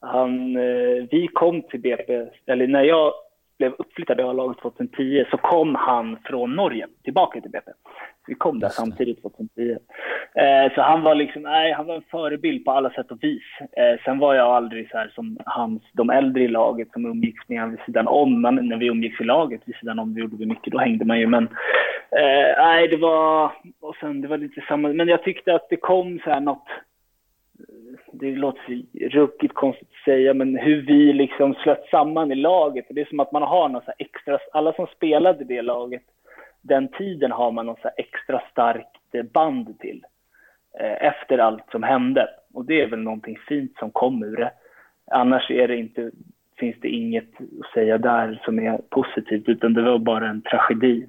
Han, eh, vi kom till BP, eller när jag blev uppflyttad i A-laget 2010 så kom han från Norge tillbaka till BP. Vi kom där samtidigt 2010. Eh, så han var liksom, nej, han var en förebild på alla sätt och vis. Eh, sen var jag aldrig så här som hans, de äldre i laget som umgicks med honom vid sidan om. Men när vi umgicks i laget vid sidan om, det gjorde vi mycket, då hängde man ju. Men eh, nej, det var, och sen det var lite samma, men jag tyckte att det kom så här något, det låter ruggigt konstigt att säga, men hur vi liksom slöt samman i laget. Det är som att man har något så extra, alla som spelade i det laget, den tiden har man något så extra starkt band till. Eh, efter allt som hände. Och det är väl någonting fint som kom ur det. Annars är det inte, finns det inget att säga där som är positivt, utan det var bara en tragedi.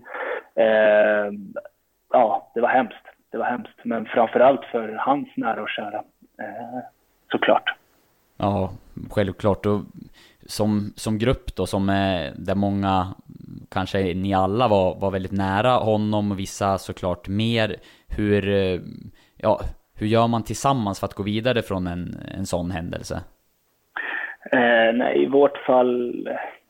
Eh, ja, det var hemskt. Det var hemskt, men framför allt för hans nära och kära. Eh, såklart. Ja, självklart. Och som, som grupp då, som är, där många, kanske ni alla var, var väldigt nära honom, och vissa såklart mer. Hur, ja, hur gör man tillsammans för att gå vidare från en, en sån händelse? Eh, nej, i vårt fall,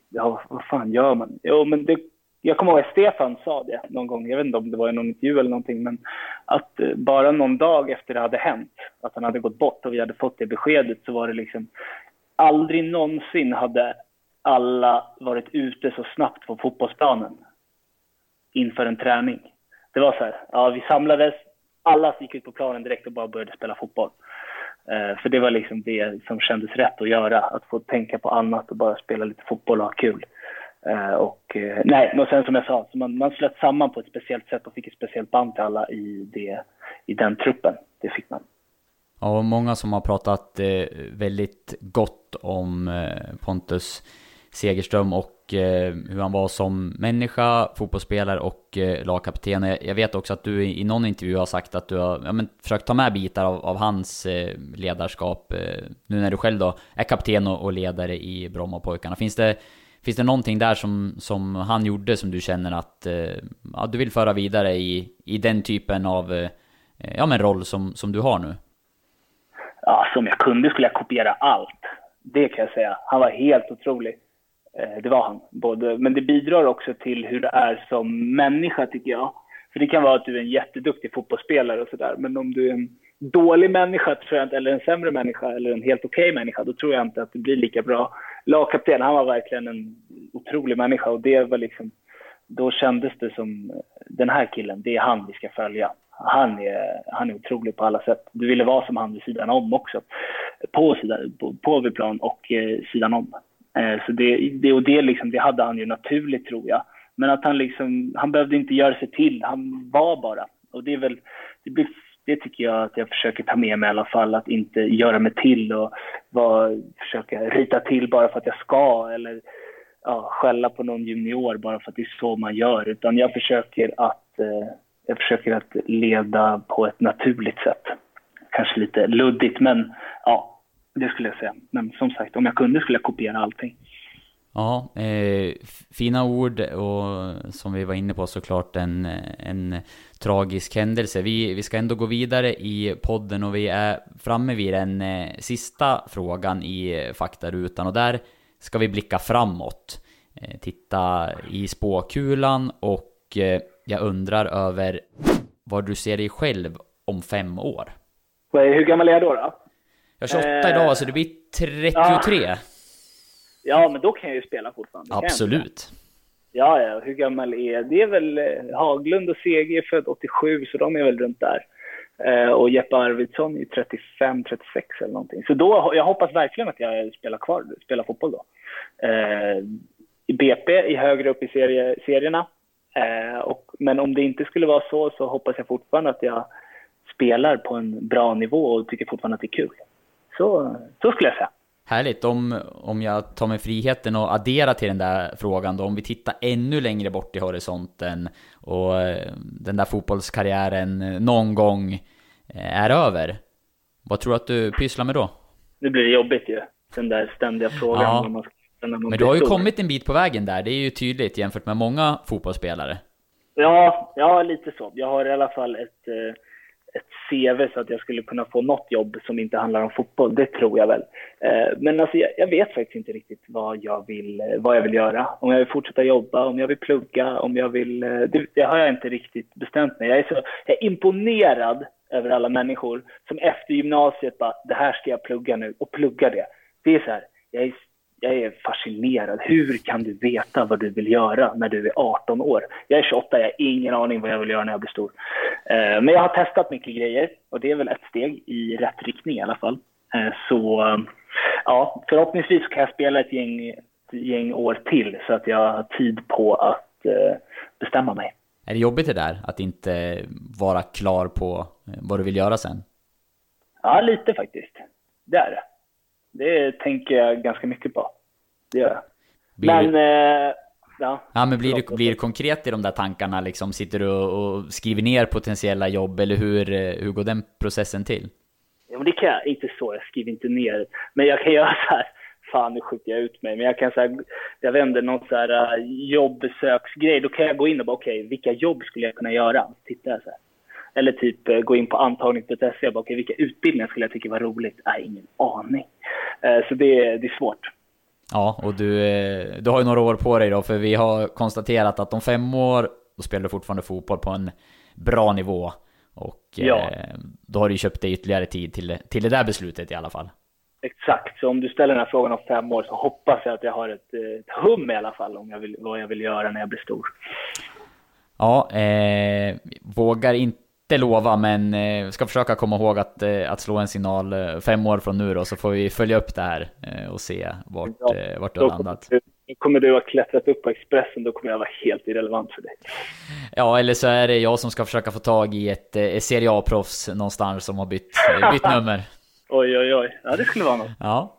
ja vad fan gör man? Jo, men det jag kommer ihåg att Stefan sa det någon gång, jag vet inte om det var i någon intervju eller någonting, men att eh, bara någon dag efter det hade hänt, att han hade gått bort och vi hade fått det beskedet så var det liksom aldrig någonsin hade alla varit ute så snabbt på fotbollsplanen inför en träning. Det var så här, ja vi samlades, alla gick ut på planen direkt och bara började spela fotboll. Eh, för det var liksom det som kändes rätt att göra, att få tänka på annat och bara spela lite fotboll och ha kul. Eh, och eh, nej, men sen som jag sa, så man, man slöt samman på ett speciellt sätt och fick ett speciellt band till alla i, det, i den truppen. Det fick man. Ja, och många som har pratat eh, väldigt gott om eh, Pontus Segerström och eh, hur han var som människa, fotbollsspelare och eh, lagkapten. Jag, vet också att du i, någon intervju har sagt att du har ja, men, försökt ta med bitar av, av hans eh, ledarskap eh, nu när du själv då är kapten och, och ledare i Brommapojkarna. Finns det Finns det någonting där som, som han gjorde som du känner att eh, ja, du vill föra vidare i, i den typen av eh, ja, men roll som, som du har nu? Ja, som jag kunde skulle jag kopiera allt. Det kan jag säga. Han var helt otrolig. Eh, det var han. Både, men det bidrar också till hur det är som människa, tycker jag. För det kan vara att du är en jätteduktig fotbollsspelare och sådär, men om du är en dålig människa, tror jag inte, eller en sämre människa, eller en helt okej okay människa, då tror jag inte att det blir lika bra lagkapten, han var verkligen en otrolig människa och det var liksom, då kändes det som den här killen, det är han vi ska följa. Han är, han är otrolig på alla sätt. Du ville vara som han vid sidan om också. På, sidan, på, på plan och eh, sidan om. Eh, så det, det, och det, liksom, det hade han ju naturligt tror jag. Men att han liksom, han behövde inte göra sig till, han var bara. Och det är väl, det blir det tycker jag att jag försöker ta med mig i alla fall. Att inte göra mig till och var, försöka rita till bara för att jag ska eller ja, skälla på någon junior bara för att det är så man gör. Utan jag försöker att, eh, jag försöker att leda på ett naturligt sätt. Kanske lite luddigt, men ja, det skulle jag säga. Men som sagt, om jag kunde skulle jag kopiera allting. Ja, eh, fina ord och som vi var inne på såklart en, en tragisk händelse. Vi, vi ska ändå gå vidare i podden och vi är framme vid den eh, sista frågan i faktarutan och där ska vi blicka framåt. Eh, titta i spåkulan och eh, jag undrar över vad du ser dig själv om fem år. Hur gammal är jag då? då? Jag är 28 idag så det blir 33. Ja. Ja, men då kan jag ju spela fortfarande. Absolut. Ja, ja, hur gammal är Det är väl eh, Haglund och CG är född 87, så de är väl runt där. Eh, och Jeppe Arvidsson är 35, 36 eller någonting. Så då, jag hoppas verkligen att jag spelar kvar, spelar fotboll då. Eh, I BP, i högre upp i serie, serierna. Och, men om det inte skulle vara så, så hoppas jag fortfarande att jag spelar på en bra nivå och tycker fortfarande att det är kul. Så, så skulle jag säga. Härligt, om, om jag tar mig friheten och addera till den där frågan då, om vi tittar ännu längre bort i horisonten och eh, den där fotbollskarriären någon gång eh, är över. Vad tror du att du pysslar med då? Nu blir det jobbigt ju, den där ständiga frågan. Ja. Man ska, man Men du har ju kommit en bit på vägen där, det är ju tydligt jämfört med många fotbollsspelare. Ja, ja lite så. Jag har i alla fall ett, ett CV så att jag skulle kunna få något jobb som inte handlar om fotboll. Det tror jag väl. Eh, men alltså, jag, vet faktiskt inte riktigt vad jag, vill, eh, vad jag vill göra. Om jag vill fortsätta jobba, om jag vill plugga, om jag vill... Eh, det, det har jag inte riktigt bestämt mig. Jag är, så, jag är imponerad över alla människor som efter gymnasiet bara, det här ska jag plugga nu och plugga det. Det är så här, jag är jag är fascinerad. Hur kan du veta vad du vill göra när du är 18 år? Jag är 28, jag har ingen aning vad jag vill göra när jag blir stor. Eh, men jag har testat mycket grejer och det är väl ett steg i rätt riktning i alla fall. Eh, så ja, förhoppningsvis kan jag spela ett gäng, ett gäng år till så att jag har tid på att eh, bestämma mig. Är det jobbigt det där, att inte vara klar på vad du vill göra sen? Ja, lite faktiskt. Det är det. Det tänker jag ganska mycket på. Det gör jag. Blir men... Eh, ja, ja, men blir du, blir du konkret i de där tankarna? Liksom, sitter du och skriver ner potentiella jobb, eller hur, eh, hur går den processen till? Ja, men det kan jag inte så. Jag skriver inte ner. Men jag kan göra så här. Fan, nu skjuter jag ut mig. Men jag kan säga, jag vänder någon så här uh, jobbsöksgrej. Då kan jag gå in och bara, okej, okay, vilka jobb skulle jag kunna göra? Tittar jag så här. Eller typ uh, gå in på antagning.se och bara, okay, vilka utbildningar skulle jag tycka var roligt? Nej, ingen aning. Uh, så det, det är svårt. Ja, och du, eh, du har ju några år på dig då, för vi har konstaterat att om fem år, då spelar du fortfarande fotboll på en bra nivå. Och ja. eh, då har du köpt dig ytterligare tid till, till det där beslutet i alla fall. Exakt, så om du ställer den här frågan om fem år så hoppas jag att jag har ett, ett hum i alla fall om jag vill, vad jag vill göra när jag blir stor. Ja, eh, vågar inte inte lova, men eh, ska försöka komma ihåg att, eh, att slå en signal eh, fem år från nu då, så får vi följa upp det här eh, och se vart, ja, eh, vart du har landat. Kommer du, kommer du ha klättrat upp på Expressen, då kommer jag vara helt irrelevant för dig. Ja, eller så är det jag som ska försöka få tag i ett, ett eh, Serie A-proffs någonstans som har bytt, bytt nummer. oj, oj, oj. Ja, det skulle vara något. Ja.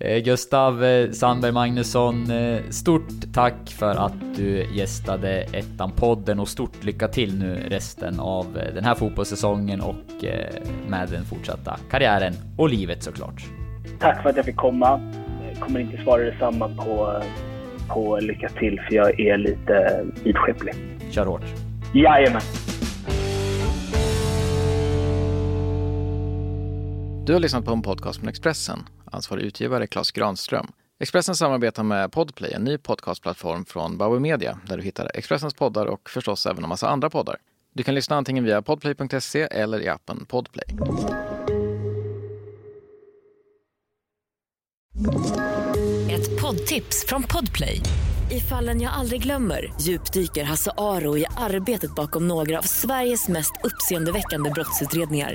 Eh, Gustav eh, Sandberg Magnusson, eh, stort tack för att du gästade Ettan-podden och stort lycka till nu resten av den här fotbollssäsongen och med den fortsatta karriären och livet såklart. Tack för att jag fick komma. Jag kommer inte svara detsamma på, på lycka till för jag är lite vidskeplig. Kör hårt. Jajamän. Du har lyssnat på en podcast från Expressen. Ansvarig utgivare Klas Granström. Expressen samarbetar med Podplay, en ny podcastplattform från Bauer Media där du hittar Expressens poddar och förstås även en massa andra poddar. Du kan lyssna antingen via podplay.se eller i appen Podplay. Ett poddtips från Podplay. I fallen jag aldrig glömmer djupdyker Hasse Aro i arbetet bakom några av Sveriges mest uppseendeväckande brottsutredningar